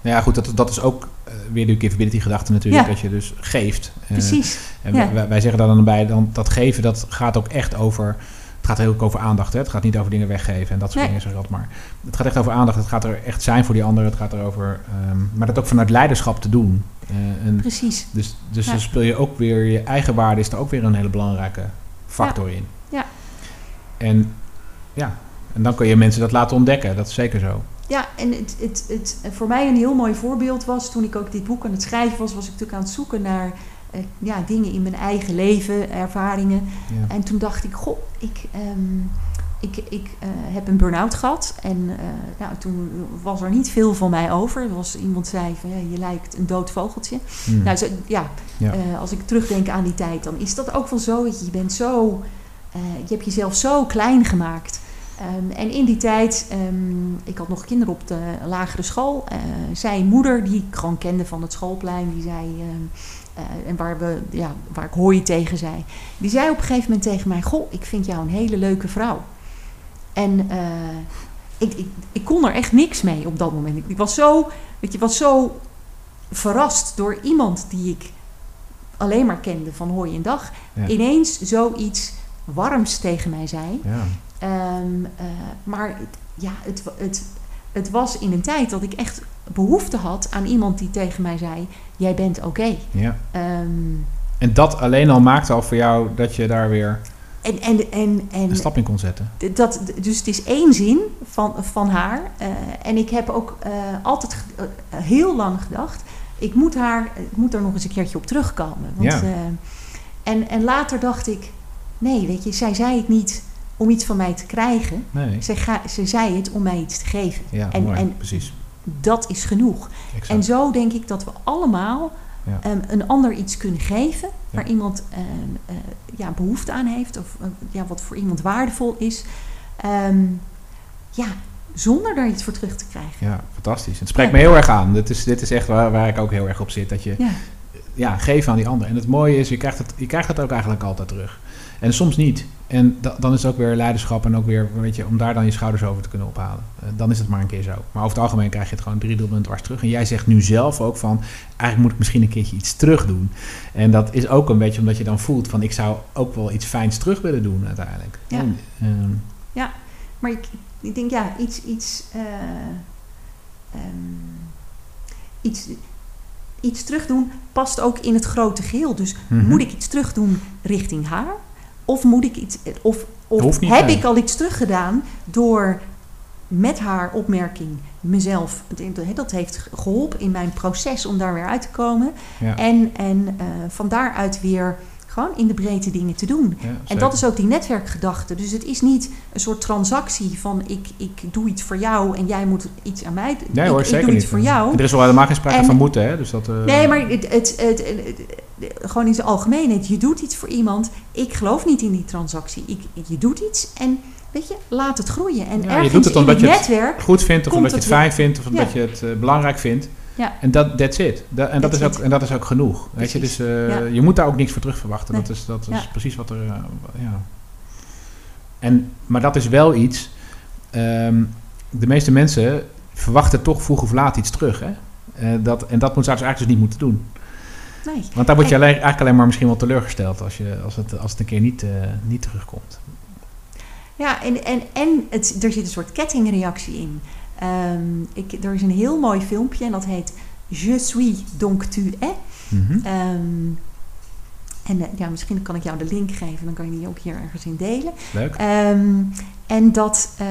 Nou ja, goed, dat, dat is ook eh, weer de capability gedachte natuurlijk, Ja. dat je dus geeft. Eh, Precies. En Ja. wij, wij zeggen daar dan bij, dan, dat geven, dat gaat ook echt over... Het gaat heel ook over aandacht, hè? Het gaat niet over dingen weggeven en dat soort Nee. dingen, zeg maar. Het gaat echt over aandacht, het gaat er echt zijn voor die ander, het gaat erover... ehm maar dat ook vanuit leiderschap te doen. Eh, en Precies. dus dus Ja. dan speel je ook weer, je eigen waarde is er ook weer een hele belangrijke factor in. Ja. En ja, en dan kun je mensen dat laten ontdekken, dat is zeker zo. Ja, en het, het, het, voor mij een heel mooi voorbeeld was, toen ik ook dit boek aan het schrijven was, was ik natuurlijk aan het zoeken naar eh, ja, dingen in mijn eigen leven, ervaringen. Ja. En toen dacht ik, goh, ik, ehm, ik, ik eh, heb een burn-out gehad. En eh, nou, toen was er niet veel van mij over. Er was, iemand zei van, ja, je lijkt een dood vogeltje. Hmm. Nou, zo, ja, Ja. eh, als ik terugdenk aan die tijd, dan is dat ook wel zo. Je, bent zo, eh, je hebt jezelf zo klein gemaakt. Ehm, en in die tijd, ehm, ik had nog kinderen op de lagere school. eh zij moeder die ik gewoon kende van het schoolplein, die zei, ehm, eh, en waar, we, ja, waar ik hooi tegen zei. Die zei op een gegeven moment tegen mij, goh, ik vind jou een hele leuke vrouw. En eh, ik, ik, ik kon er echt niks mee op dat moment. Ik, ik was zo, weet je, was zo verrast door iemand die ik alleen maar kende van hooi en dag. Ja. Ineens zoiets warms tegen mij zei. Ja. Ehm, eh, maar het, ja, het, het, het was in een tijd dat ik echt behoefte had aan iemand die tegen mij zei: Jij bent oké. ja. Ehm, En dat alleen al maakte al voor jou dat je daar weer en, en, en, en een stap in kon zetten. Dat, dus het is één zin van, van haar. eh, en ik heb ook eh, altijd heel lang gedacht... Ik moet, haar, ik moet er nog eens een keertje op terugkomen. Want, Ja. en, en later dacht ik... Nee, weet je, zij zei het niet om iets van mij te krijgen. Nee. Ze, ga, ze zei het om mij iets te geven. Ja, En- mooi. en- precies. Dat is genoeg. Exact. En zo denk ik dat we allemaal Ja. ehm, een ander iets kunnen geven... Ja. waar iemand ehm, eh, ja, behoefte aan heeft... of eh, ja, wat voor iemand waardevol is... Ehm, ja, zonder daar iets voor terug te krijgen. Ja, fantastisch. Het spreekt Ja. me heel erg aan. Dit is, dit is echt waar, waar ik ook heel erg op zit. Dat je Ja, ja, geeft aan die ander. En het mooie is, je krijgt het, je krijgt het ook eigenlijk altijd terug. En soms niet. En da- dan is het ook weer leiderschap en ook weer, weet je, om daar dan je schouders over te kunnen ophalen. Eh, dan is het maar een keer zo. Maar over het algemeen krijg je het gewoon drie dubbel dwars terug. En jij zegt nu zelf ook van, eigenlijk moet ik misschien een keertje iets terug doen. En dat is ook een beetje omdat je dan voelt van, ik zou ook wel iets fijns terug willen doen uiteindelijk. Ja. En, ehm, Maar ik, ik denk, ja, iets, iets, ehm, iets, iets terugdoen past ook in het grote geheel. Dus mhm. moet ik iets terugdoen richting haar? Of moet ik iets, of, of heb ik al iets teruggedaan door met haar opmerking mezelf, dat heeft geholpen in mijn proces om daar weer uit te komen. Ja, En, en eh, van daaruit weer gewoon in de breedte dingen te doen. ja, En dat is ook die netwerkgedachte. Dus het is niet een soort transactie van ik, ik doe iets voor jou en jij moet iets aan mij doen. Nee ik, hoor, ik zeker doe niet. iets voor jou. Er is wel helemaal geen sprake En- van moeten, hè? Dus dat, eh, Nee, maar het, het, het, gewoon in zijn algemeenheid. Je doet iets voor iemand. Ik geloof niet in die transactie. Ik, je doet iets en weet je, laat het groeien. En Ja, je ergens doet het omdat je het netwerk... goed vindt of omdat je het fijn vindt of Ja. omdat je het eh, belangrijk vindt. Ja. En dat that's it. Da- en, dat is ook, it. en dat is ook genoeg. Weet je, dus eh, Ja. je moet daar ook niks voor terug verwachten. Nee. Dat is, dat is Ja. precies wat er. eh, ja. en, maar dat is wel iets. ehm, de meeste mensen verwachten toch vroeg of laat iets terug. Hè? Eh, dat, en dat moet ze eigenlijk dus niet moeten doen. Nee. Want daar word je alleen, eigenlijk alleen maar misschien wel teleurgesteld als, je, als, het, als het een keer niet, niet terugkomt. Ja, en, en, en het, er zit een soort kettingreactie in. Ehm, ik, er is een heel mooi filmpje en dat heet Je suis donc tu es. Mhm. Ehm, en eh, ja, misschien kan ik jou de link geven, dan kan je die ook hier ergens in delen. Leuk. Ehm, en dat eh,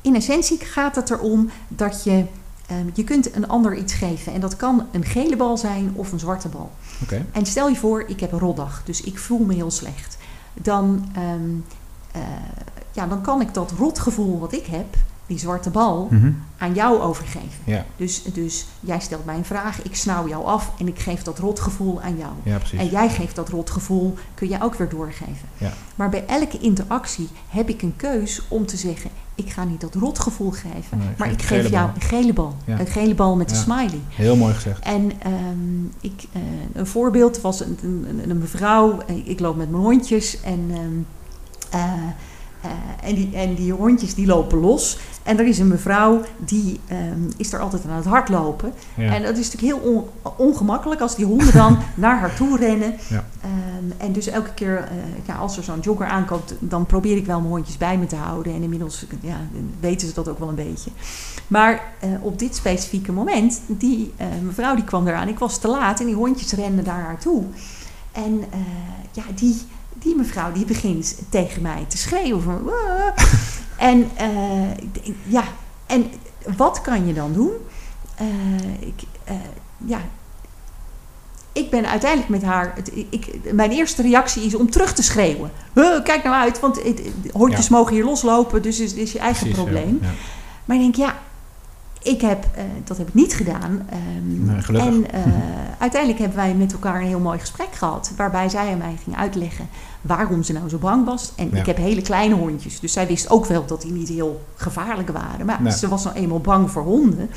in essentie gaat het erom dat je, je kunt een ander iets geven. En dat kan een gele bal zijn of een zwarte bal. Oké. En stel je voor, ik heb een rotdag, dus ik voel me heel slecht. Dan, eh, ja, dan kan ik dat rotgevoel wat ik heb, die zwarte bal, Mhm. aan jou overgeven. Ja, Dus, dus jij stelt mij een vraag, ik snauw jou af en ik geef dat rotgevoel aan jou. ja. En jij geeft dat rotgevoel, kun je ook weer doorgeven. Ja. Maar bij elke interactie heb ik een keus om te zeggen: ik ga niet dat rotgevoel geven, Nee, ik maar geef ik geef jou bal. een gele bal. Een gele bal met een smiley. Heel mooi gezegd. En ehm, ik, eh, een voorbeeld was een, een, een mevrouw, eh, ik loop met mijn hondjes en, ehm, eh, eh, en, die, en die hondjes die lopen los. En er is een mevrouw die ehm, is er altijd aan het hardlopen. Ja. En dat is natuurlijk heel on- ongemakkelijk als die honden dan naar haar toe rennen. Ja. Ehm, en dus elke keer eh, ja, als er zo'n jogger aankomt, dan probeer ik wel mijn hondjes bij me te houden. En inmiddels ja, weten ze dat ook wel een beetje. Maar eh, op dit specifieke moment, die mevrouw die kwam eraan. Ik was te laat en die hondjes renden naar haar toe. En ja, die, die mevrouw die begint tegen mij te schreeuwen. Van, en eh, ja, en wat kan je dan doen? Eh, ik, eh, ja, ik ben uiteindelijk met haar. Het, ik, mijn eerste reactie is om terug te schreeuwen. "Huh, kijk nou uit, want het, hondjes mogen hier loslopen, dus is, is je eigen Precies, ja. probleem. Ja. Maar ik denk, ja, ik heb, eh, dat heb ik niet gedaan. Nee, gelukkig. en eh, uiteindelijk hebben wij met elkaar een heel mooi gesprek gehad. Waarbij zij aan mij ging uitleggen waarom ze nou zo bang was. En Ja. ik heb hele kleine hondjes. Dus zij wist ook wel dat die niet heel gevaarlijk waren. Maar Nee. ze was nou eenmaal bang voor honden.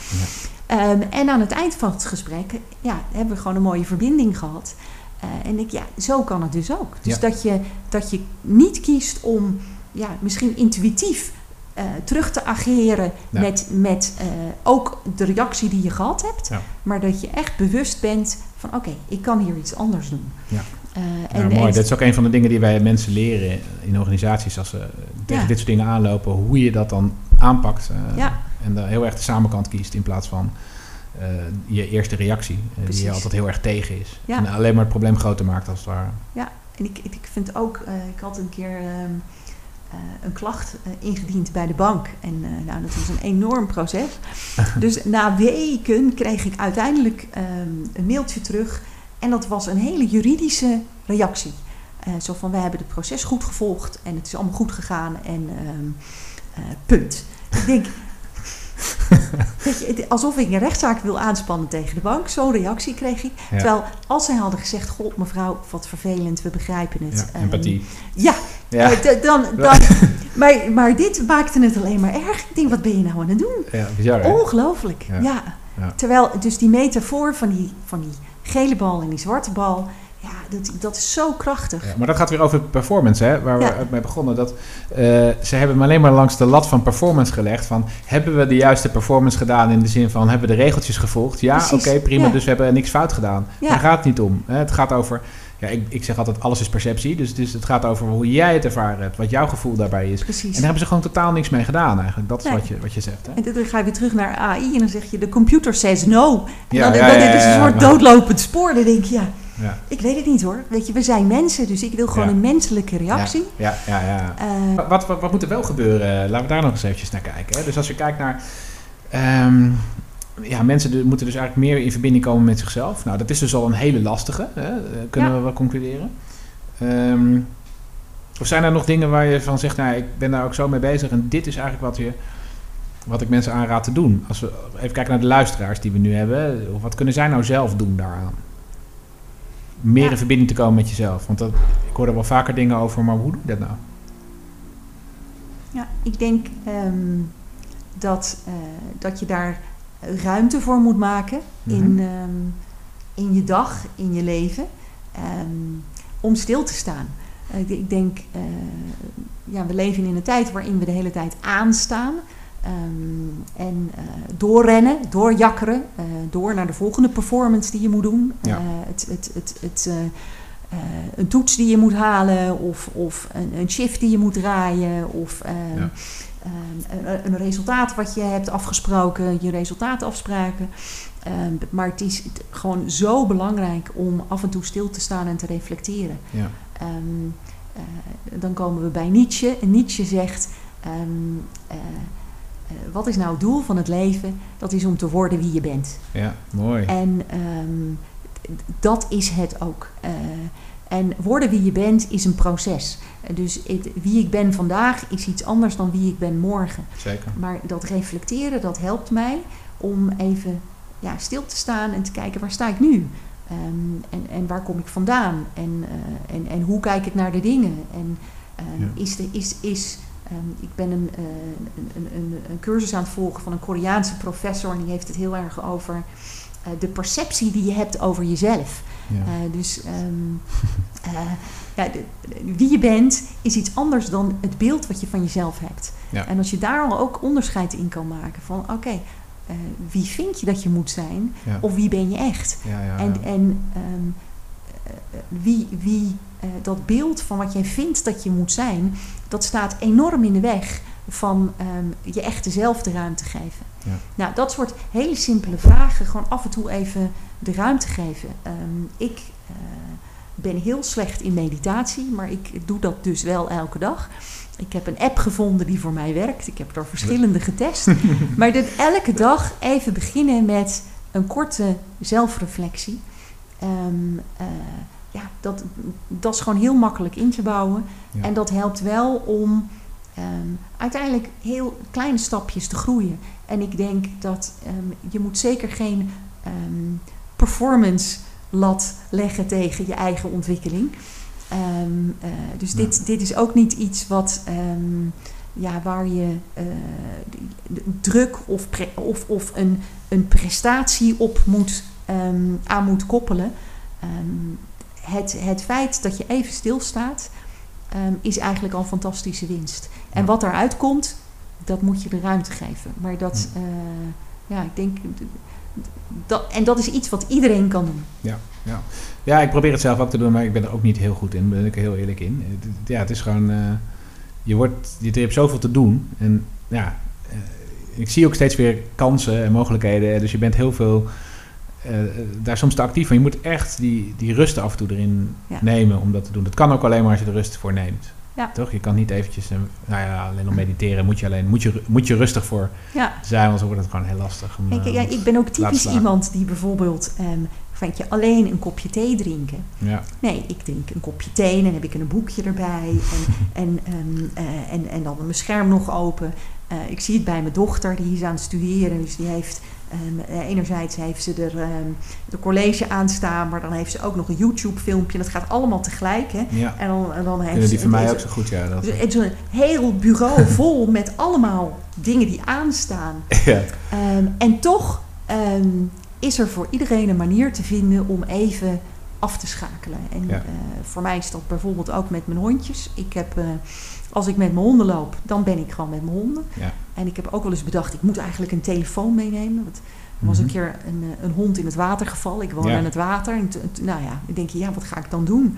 Ehm, en aan het eind van het gesprek ja, hebben we gewoon een mooie verbinding gehad. Eh, en ik, ja, zo kan het dus ook. Dus Ja. dat, je, dat je niet kiest om ja, misschien intuïtief eh, terug te ageren Ja. met, met eh, ook de reactie die je gehad hebt. Ja. Maar dat je echt bewust bent van oké, ik kan hier iets anders doen. Ja. Eh, Ja, en, mooi. en- dat is ook een van de dingen die wij mensen leren in organisaties als ze tegen Ja. dit soort dingen aanlopen, hoe je dat dan aanpakt. Ja. En dan heel erg de samenkant kiest in plaats van je eerste reactie, die je altijd heel erg tegen is. Ja. En alleen maar het probleem groter maakt als het ware. En ik, ik ik vind ook, ik had een keer ehm, eh, een klacht eh, ingediend bij de bank. En eh, nou, dat was een enorm proces. dus na weken kreeg ik uiteindelijk ehm, een mailtje terug. En dat was een hele juridische reactie. Zo van, wij hebben het proces goed gevolgd en het is allemaal goed gegaan en ehm, eh, punt. Ik denk, je, alsof ik een rechtszaak wil aanspannen tegen de bank. Zo'n reactie kreeg ik. Ja. Terwijl als zij hadden gezegd, god mevrouw, wat vervelend, we begrijpen het. Ja, Ehm, empathie. ja, Ja, eh, dan, dan, maar, maar dit maakte het alleen maar erg. Ik denk, wat ben je nou aan het doen? ja bizar? Ongelooflijk. Ja. Terwijl dus die metafoor van die, van die gele bal en die zwarte bal... Ja, dat, dat is zo krachtig. Ja, maar dat gaat weer over performance, hè, waar we mee begonnen. Dat, uh, ze hebben me alleen maar langs de lat van performance gelegd. Van, hebben we de juiste performance gedaan in de zin van, hebben we de regeltjes gevolgd? Ja, oké, prima, dus we hebben niks fout gedaan. Daar gaat het niet om. Hè. Het gaat over ja, ik, ik zeg altijd, alles is perceptie. Dus, dus het gaat over hoe jij het ervaren hebt, wat jouw gevoel daarbij is. Precies. En daar hebben ze gewoon totaal niks mee gedaan eigenlijk. Dat is wat, je, wat je zegt. Hè? En dan ga je weer terug naar AI en dan zeg je, de computer says no. En ja, dan, ja, ja, is een soort doodlopend spoor. Dan denk je, ja, ja. Ik weet het niet hoor. Weet je, we zijn mensen, dus ik wil gewoon een menselijke reactie. Ja, ja, ja. Uh, wat, wat, wat, moet er wel gebeuren? Laten we daar nog eens eventjes naar kijken. Hè? Dus als je kijkt naar um, ja, mensen moeten dus eigenlijk meer in verbinding komen met zichzelf. Nou, dat is dus al een hele lastige, hè? Eh, kunnen we wel concluderen. Um, of zijn er nog dingen waar je van zegt, nou, ik ben daar ook zo mee bezig en dit is eigenlijk wat, je, wat ik mensen aanraad te doen? Als we even kijken naar de luisteraars die we nu hebben, of wat kunnen zij nou zelf doen daaraan? Meer in verbinding te komen met jezelf. Want dat, ik hoor er wel vaker dingen over, maar hoe doe je dat nou? Ja, ik denk um, dat, uh, dat je daar ruimte voor moet maken in, mhm. ehm, in je dag, in je leven, um, om stil te staan. Uh, ik denk, uh, ja, we leven in een tijd waarin we de hele tijd aanstaan. Um, en uh, doorrennen, doorjakkeren, door naar de volgende performance die je moet doen. Ja. het, het, het, het, een toets die je moet halen, of, of een, een shift die je moet draaien, of ja. Ehm, een resultaat wat je hebt afgesproken, je resultaatafspraken. Ehm, maar het is gewoon zo belangrijk om af en toe stil te staan en te reflecteren. Ja. Ehm, eh, dan komen we bij Nietzsche. En Nietzsche zegt: Wat is nou het doel van het leven? Dat is om te worden wie je bent. Ja, mooi. En dat is het ook. En worden wie je bent is een proces. Dus wie ik ben vandaag is iets anders dan wie ik ben morgen. Zeker. Maar dat reflecteren, dat helpt mij om even ja, stil te staan en te kijken waar sta ik nu? Um, en, en waar kom ik vandaan? En, uh, en, en hoe kijk ik naar de dingen? En um, is, de, is, is ik ben een, uh, een, een, een, cursus aan het volgen van een Koreaanse professor en die heeft het heel erg over uh, de perceptie die je hebt over jezelf. Ja. Uh, dus um, uh, ja, de, wie je bent is iets anders dan het beeld wat je van jezelf hebt. Ja. En als je daar al ook onderscheid in kan maken van oké, okay, uh, wie vind je dat je moet zijn ja. of wie ben je echt? En, en um, wie, wie dat beeld van wat jij vindt dat je moet zijn, dat staat enorm in de weg van um, je echte zelf de ruimte geven. Ja. Nou, dat soort hele simpele vragen, gewoon af en toe even de ruimte geven. Um, ik uh, ben heel slecht in meditatie, maar ik doe dat dus wel elke dag. Ik heb een app gevonden die voor mij werkt. Ik heb er verschillende getest. maar dat elke dag even beginnen met een korte zelfreflectie. Um, uh, ja, dat, dat is gewoon heel makkelijk in te bouwen. Ja. En dat helpt wel om um, uiteindelijk heel kleine stapjes te groeien. En ik denk dat um, je moet zeker geen um, performance lat leggen tegen je eigen ontwikkeling. Uh, dus ja. dit, dit is ook niet iets wat, ja, waar je uh, druk of, of, of een, een prestatie op moet, aan moet koppelen. Het, het feit dat je even stilstaat, um, is eigenlijk al fantastische winst. En wat eruit komt, dat moet je de ruimte geven. Maar dat, uh, ja, ik denk. Dat, en dat is iets wat iedereen kan doen. Ja, ja. ja, ik probeer het zelf ook te doen, maar ik ben er ook niet heel goed in. Ben ik er heel eerlijk in. Ja, het is gewoon. Uh, je, wordt, je hebt zoveel te doen. En ja, uh, ik zie ook steeds weer kansen en mogelijkheden. Dus je bent heel veel uh, daar soms te actief van. Je moet echt die, die rust af en toe erin ja. nemen om dat te doen. Dat kan ook alleen maar als je de rust voor neemt. Ja. Toch? Je kan niet eventjes, nou ja, alleen om mediteren moet je alleen, moet je, moet je rustig voor ja. zijn, anders wordt het gewoon heel lastig. Om, Kijk, ja, ik ben ook typisch iemand die bijvoorbeeld, um, vind je, alleen een kopje thee drinken. Ja. Nee, ik drink een kopje thee en dan heb ik een boekje erbij en, en, um, uh, en, en dan mijn scherm nog open. Uh, ik zie het bij mijn dochter, die is aan het studeren, dus die heeft Um, enerzijds heeft ze er um, de college aanstaan, maar dan heeft ze ook nog een YouTube-filmpje. Dat gaat allemaal tegelijk. Hè? Ja. En dan, en dan heeft die van mij ook zo goed, ja. Dat. Het is een heel bureau vol met allemaal dingen die aanstaan. Ja. Um, en toch is er voor iedereen een manier te vinden om even af te schakelen. En Ja. eh, voor mij is dat bijvoorbeeld ook met mijn hondjes. Ik heb, eh, als ik met mijn honden loop, dan ben ik gewoon met mijn honden. Ja. En ik heb ook wel eens bedacht, ik moet eigenlijk een telefoon meenemen. Want er was een Mhm. keer een, eh, een hond in het water gevallen. Ik woon Ja. aan het water. En nou ja, ik denk, ja, wat ga ik dan doen?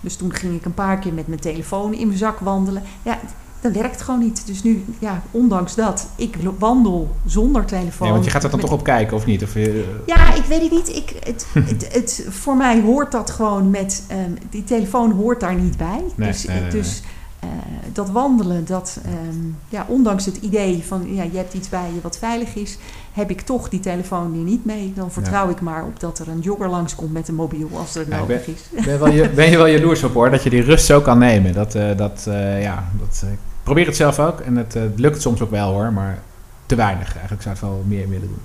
Dus toen ging ik een paar keer met mijn telefoon in mijn zak wandelen. Ja, dat werkt gewoon niet. Dus nu, ja, ondanks dat, ik wandel zonder telefoon. Nee, want je gaat er dan Met- toch op kijken, of niet? Of je, ja, ik weet het niet. Ik, het, het, het, voor mij hoort dat gewoon met... ehm, die telefoon hoort daar niet bij. Nee, dus nee, nee, dus eh, dat wandelen, dat, ehm, ja, ondanks het idee van... Ja, je hebt iets bij je wat veilig is... heb ik toch die telefoon nu niet mee. Dan vertrouw ik maar op dat er een jogger langskomt met een mobiel... als er Ja, nodig is. ben, wel je, ben je wel jaloers op hoor, dat je die rust zo kan nemen. Dat, eh, dat, eh, ja, dat, ik probeer het zelf ook en het lukt soms ook wel hoor, maar te weinig. Eigenlijk zou het wel meer willen doen.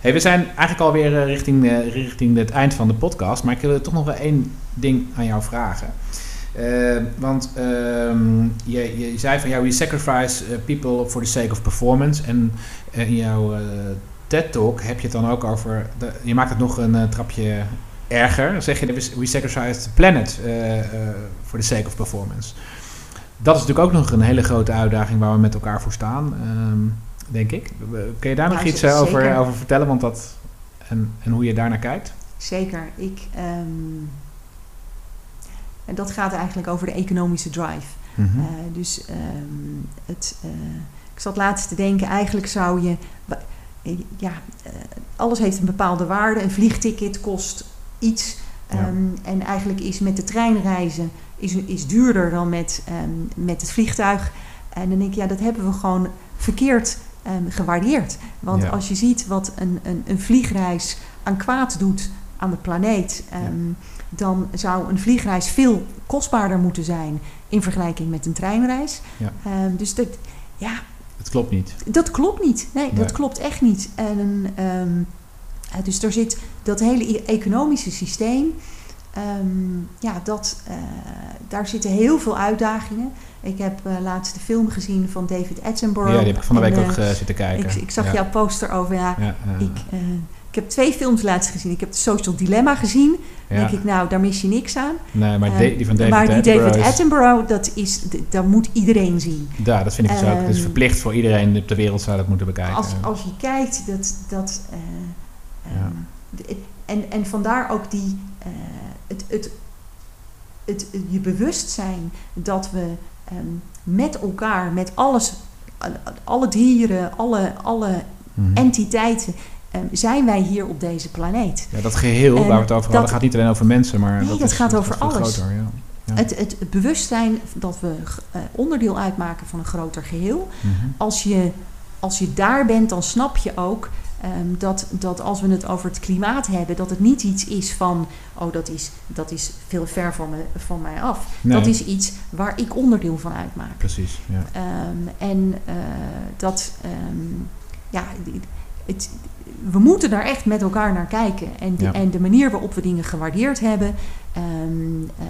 Hey, we zijn eigenlijk alweer richting, richting het eind van de podcast, maar ik wil toch nog wel één ding aan jou vragen. Eh, want ehm, je, je zei van ja, we sacrifice eh, people for the sake of performance. En eh, in jouw eh, TED-talk heb je het dan ook over, de, je maakt het nog een trapje erger. Dan zeg je, we- sacrifice the planet for the sake of performance. Dat is natuurlijk ook nog een hele grote uitdaging waar we met elkaar voor staan, ehm, denk ik. Kun je daar nog iets over vertellen? Want dat, en, en hoe je daarnaar kijkt? Zeker. Ik, ehm, en dat gaat eigenlijk over de economische drive. Mhm. Eh, dus ehm, het, eh, ik zat laatst te denken, eigenlijk zou je. eh, Ja, alles heeft een bepaalde waarde. Een vliegticket kost iets. Ja. Ehm, en eigenlijk is met de trein reizen is, is duurder dan met, ehm, met het vliegtuig. En dan denk ik, ja, dat hebben we gewoon verkeerd gewaardeerd. Want Ja. als je ziet wat een, een, een vliegreis aan kwaad doet aan de planeet, dan zou een vliegreis veel kostbaarder moeten zijn in vergelijking met een treinreis. Ja. Ehm, dus dat, ja, Het klopt niet. dat klopt niet. Nee, Nee. dat klopt echt niet. En, ehm, eh, dus er zit dat hele economische systeem. ehm, ja, dat, eh, daar zitten heel veel uitdagingen. Ik heb eh, laatst de film gezien van David Attenborough. Ja, die heb ik van de week ook zitten kijken. ik, ik zag ja. jouw poster over. Ja, Ja, ik, ik heb twee films laatst gezien. Ik heb de Social Dilemma gezien. ja. denk ik, nou, daar mis je niks aan. Nee, maar de- die van David maar die Attenborough David Attenborough, dat, is, dat moet iedereen zien. Ja, dat vind ik dus ook. Het is Ehm, verplicht voor iedereen op de wereld zou dat moeten bekijken. Als, als je kijkt, dat. dat eh, Ja. ehm, en, en vandaar ook die. eh, het, het, het, je bewustzijn dat we ehm, met elkaar, met alles, al- alle dieren, alle, alle Mhm. entiteiten, ehm, zijn wij hier op deze planeet. Ja, dat geheel En waar we het over hadden gaat niet alleen over mensen, maar Nee, dat, dat is, gaat over alles. Groter, ja. Ja. Het, het bewustzijn dat we eh, onderdeel uitmaken van een groter geheel. Mhm. als je, als je daar bent, dan snap je ook ehm, dat, dat als we het over het klimaat hebben, dat het niet iets is van, oh dat is, dat is veel ver van, me, van mij af. Nee. Dat is iets waar ik onderdeel van uitmaak. Precies, ja. Ehm, en eh, dat, ja, het, we moeten daar echt met elkaar naar kijken. En de, Ja. en de manier waarop we dingen gewaardeerd hebben, ehm, eh,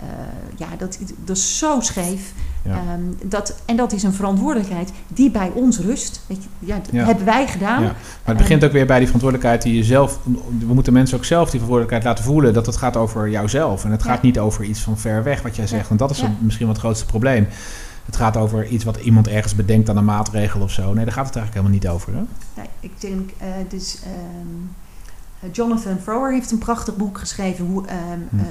ja, dat, dat is zo scheef. Ja. Ehm, dat, en dat is een verantwoordelijkheid die bij ons rust. Weet je, ja, dat Ja. hebben wij gedaan. Maar het begint ook weer bij die verantwoordelijkheid die je zelf... We moeten mensen ook zelf die verantwoordelijkheid laten voelen... dat het gaat over jouzelf. En het gaat niet over iets van ver weg, wat jij zegt. Want dat is misschien wel het grootste probleem. Het gaat over iets wat iemand ergens bedenkt aan een maatregel of zo. Nee, daar gaat het eigenlijk helemaal niet over. Hè? Nee, ik denk, eh, dus, ehm, eh, Jonathan Frower heeft een prachtig boek geschreven, hoe, ehm, Hm. eh,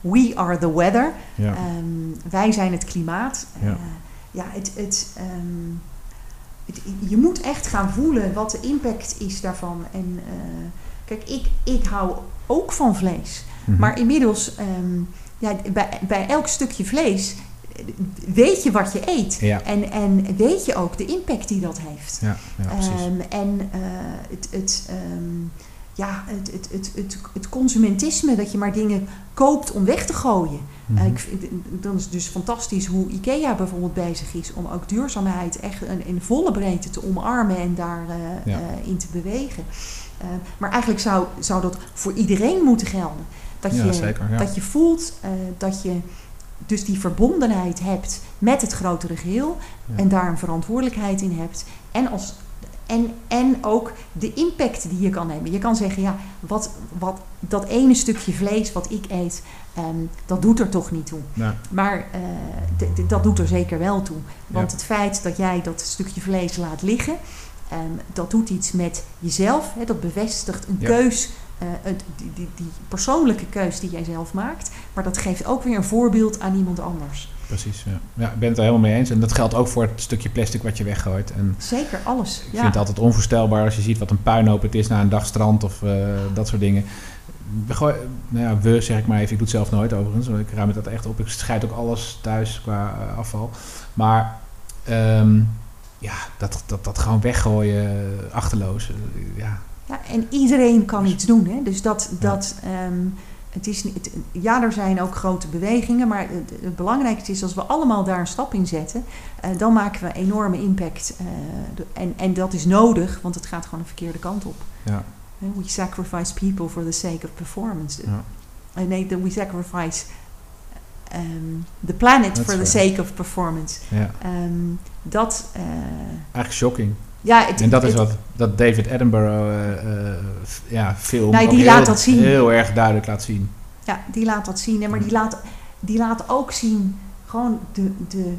We Are the Weather. Ja. Ehm, wij zijn het klimaat. Ja. Eh, ja, het, het, het- je moet echt gaan voelen wat de impact is daarvan. En kijk, ik, ik hou ook van vlees. Mhm. Maar inmiddels, ja, bij, bij elk stukje vlees weet je wat je eet. Ja. En, en weet je ook de impact die dat heeft. Ja, ja, precies. Ehm, en eh, het, het, ehm, ja, het, het, het, het, het consumentisme, dat je maar dingen koopt om weg te gooien. Eh, ik dan is het dus fantastisch hoe IKEA bijvoorbeeld bezig is om ook duurzaamheid echt in, in volle breedte te omarmen en daarin Ja. in te bewegen. Eh, maar eigenlijk zou, zou dat voor iedereen moeten gelden. Dat je, zeker, dat je voelt eh, dat je dus die verbondenheid hebt met het grotere geheel Ja. en daar een verantwoordelijkheid in hebt. En als En, en ook de impact die je kan nemen. Je kan zeggen, ja, wat, wat, dat ene stukje vlees wat ik eet, ehm, dat doet er toch niet toe. Ja. Maar eh, dat doet er zeker wel toe. Want Ja. het feit dat jij dat stukje vlees laat liggen, ehm, dat doet iets met jezelf. Hè, dat bevestigt een keus, eh, het- die, die, die persoonlijke keus die jij zelf maakt. Maar dat geeft ook weer een voorbeeld aan iemand anders. Precies, ja. ja. Ik ben het er helemaal mee eens. En dat geldt ook voor het stukje plastic wat je weggooit. En Zeker, alles. ik ja. vind het altijd onvoorstelbaar als je ziet wat een puinhoop het is na een dag strand of eh, dat soort dingen. We, gooi- nou ja, we zeg ik maar even, ik doe het zelf nooit overigens. want Ik ruim het dat echt op. Ik scheid ook alles thuis qua eh, afval. Maar ehm, ja, dat, dat, dat gewoon weggooien, achterloos. ja, Ja, en iedereen kan iets doen. Hè? Dus dat, dat ehm, het is niet, het- ja, er zijn ook grote bewegingen, maar het, het belangrijkste is als we allemaal daar een stap in zetten, eh, dan maken we enorme impact. eh, de- en, en dat is nodig, want het gaat gewoon een verkeerde kant op. ja, Hè, We sacrifice people for the sake of performance. ja. Eh, nee, we sacrifice ehm, the planet for the sake of performance. ja. Ehm, dat, eh, Eigenlijk shocking. Ja, het, En dat is wat dat David Attenborough eh, eh, f- ja, film die heel, laat dat zien. heel erg duidelijk laat zien. Ja, die laat dat zien. Hè, maar die laat, die laat ook zien gewoon de, de,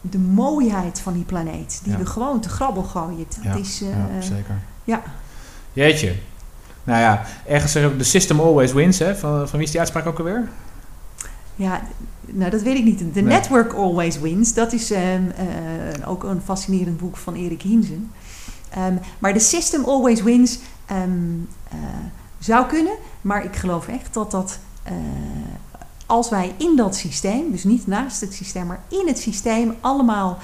de mooiheid van die planeet. Die Ja. we gewoon te grabbel gooien. Dat Ja, is, eh, ja, zeker. ja. Jeetje. Nou ja, ergens zeggen we, the system always wins, hè? Van, van wie is die uitspraak ook alweer? Ja, nou dat weet ik niet. The Nee. Network Always Wins. Dat is ehm, eh, ook een fascinerend boek van Erik Hiensen. Ehm, maar de system always wins ehm, eh, zou kunnen. Maar ik geloof echt dat dat... eh, als wij in dat systeem, dus niet naast het systeem, maar in het systeem allemaal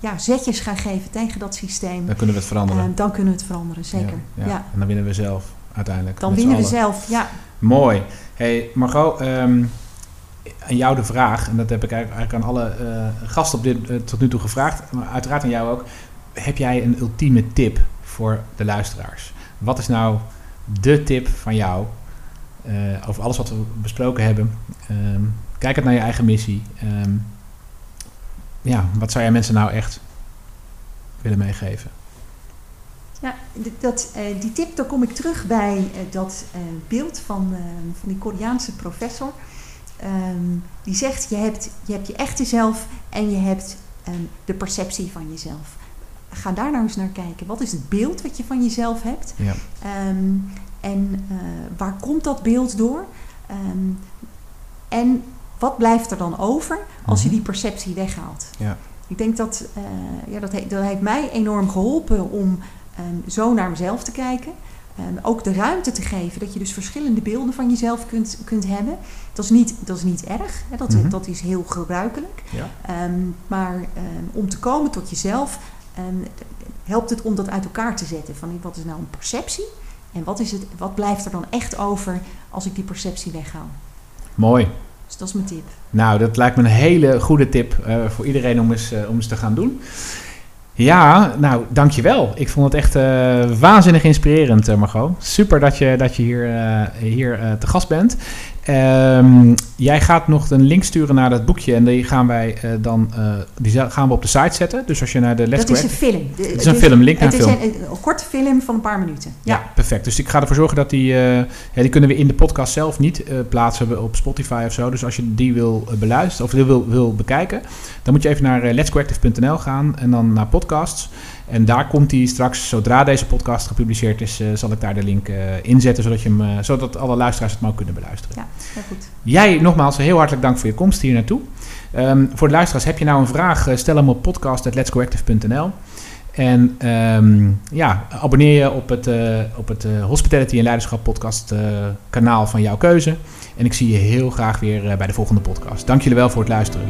ja, zetjes gaan geven tegen dat systeem, Dan kunnen we het veranderen. dan kunnen we het veranderen, zeker. Ja, Ja, ja. En dan winnen we zelf uiteindelijk. Dan winnen we zelf, ja. Mooi. Hey Margot, aan jou de vraag, en dat heb ik eigenlijk aan alle eh, gasten op dit, eh, tot nu toe gevraagd, maar uiteraard aan jou ook. Heb jij een ultieme tip voor de luisteraars? Wat is nou de tip van jou eh, over alles wat we besproken hebben? Ehm, kijk het naar je eigen missie. Ehm, ja, wat zou jij mensen nou echt willen meegeven? Ja, dat, die tip, daar kom ik terug bij dat beeld van, van die Koreaanse professor. Ehm, die zegt, je hebt, je hebt je echte zelf en je hebt ehm, de perceptie van jezelf. Ga daar nou eens naar kijken. Wat is het beeld wat je van jezelf hebt? Ja, Ehm, en eh, waar komt dat beeld door? En wat blijft er dan over als je Mhm. die perceptie weghaalt? Ja. Ik denk dat, eh, ja, dat, he- dat heeft mij enorm geholpen om zo naar mezelf te kijken. Ehm, ook de ruimte te geven dat je dus verschillende beelden van jezelf kunt, kunt hebben. Dat is niet, dat is niet erg, hè? Dat, Mhm. dat is heel gebruikelijk. ja. Ehm, maar ehm, om te komen tot jezelf helpt het om dat uit elkaar te zetten. Van wat is nou een perceptie en wat, is het, wat blijft er dan echt over als ik die perceptie weghaal. mooi. Dus dat is mijn tip. Nou, dat lijkt me een hele goede tip eh, voor iedereen om eens, eh, om eens te gaan doen. Ja, nou, dankjewel. Ik vond het echt eh, waanzinnig inspirerend, eh, Margot. Super dat je, dat je hier, eh, hier te gast bent. Ehm, jij gaat nog een link sturen naar dat boekje en die gaan wij eh, dan eh, die gaan we op de site zetten. Dus als je naar de Let's dat is een film. De- Het is een film, link naar Het een is een, een, korte film van een paar minuten. Ja, Ja, perfect. Dus ik ga ervoor zorgen dat die... eh, ja, die kunnen we in de podcast zelf niet plaatsen op Spotify of zo. Dus als je die wil beluisteren of die wil, wil bekijken... dan moet je even naar letscoactive.nl gaan en dan naar podcasts. En daar komt die straks, zodra deze podcast gepubliceerd is... eh, zal ik daar de link eh, inzetten, zodat, je hem, eh, zodat alle luisteraars het maar ook kunnen beluisteren. ja, heel goed. Jij nogmaals heel hartelijk dank voor je komst hier naartoe. Ehm, voor de luisteraars, heb je nou een vraag? Stel hem op podcast.letscoactive.nl. En ehm, ja, abonneer je op het, op het Hospitality en Leiderschap podcast kanaal van jouw keuze. En ik zie je heel graag weer bij de volgende podcast. Dank jullie wel voor het luisteren.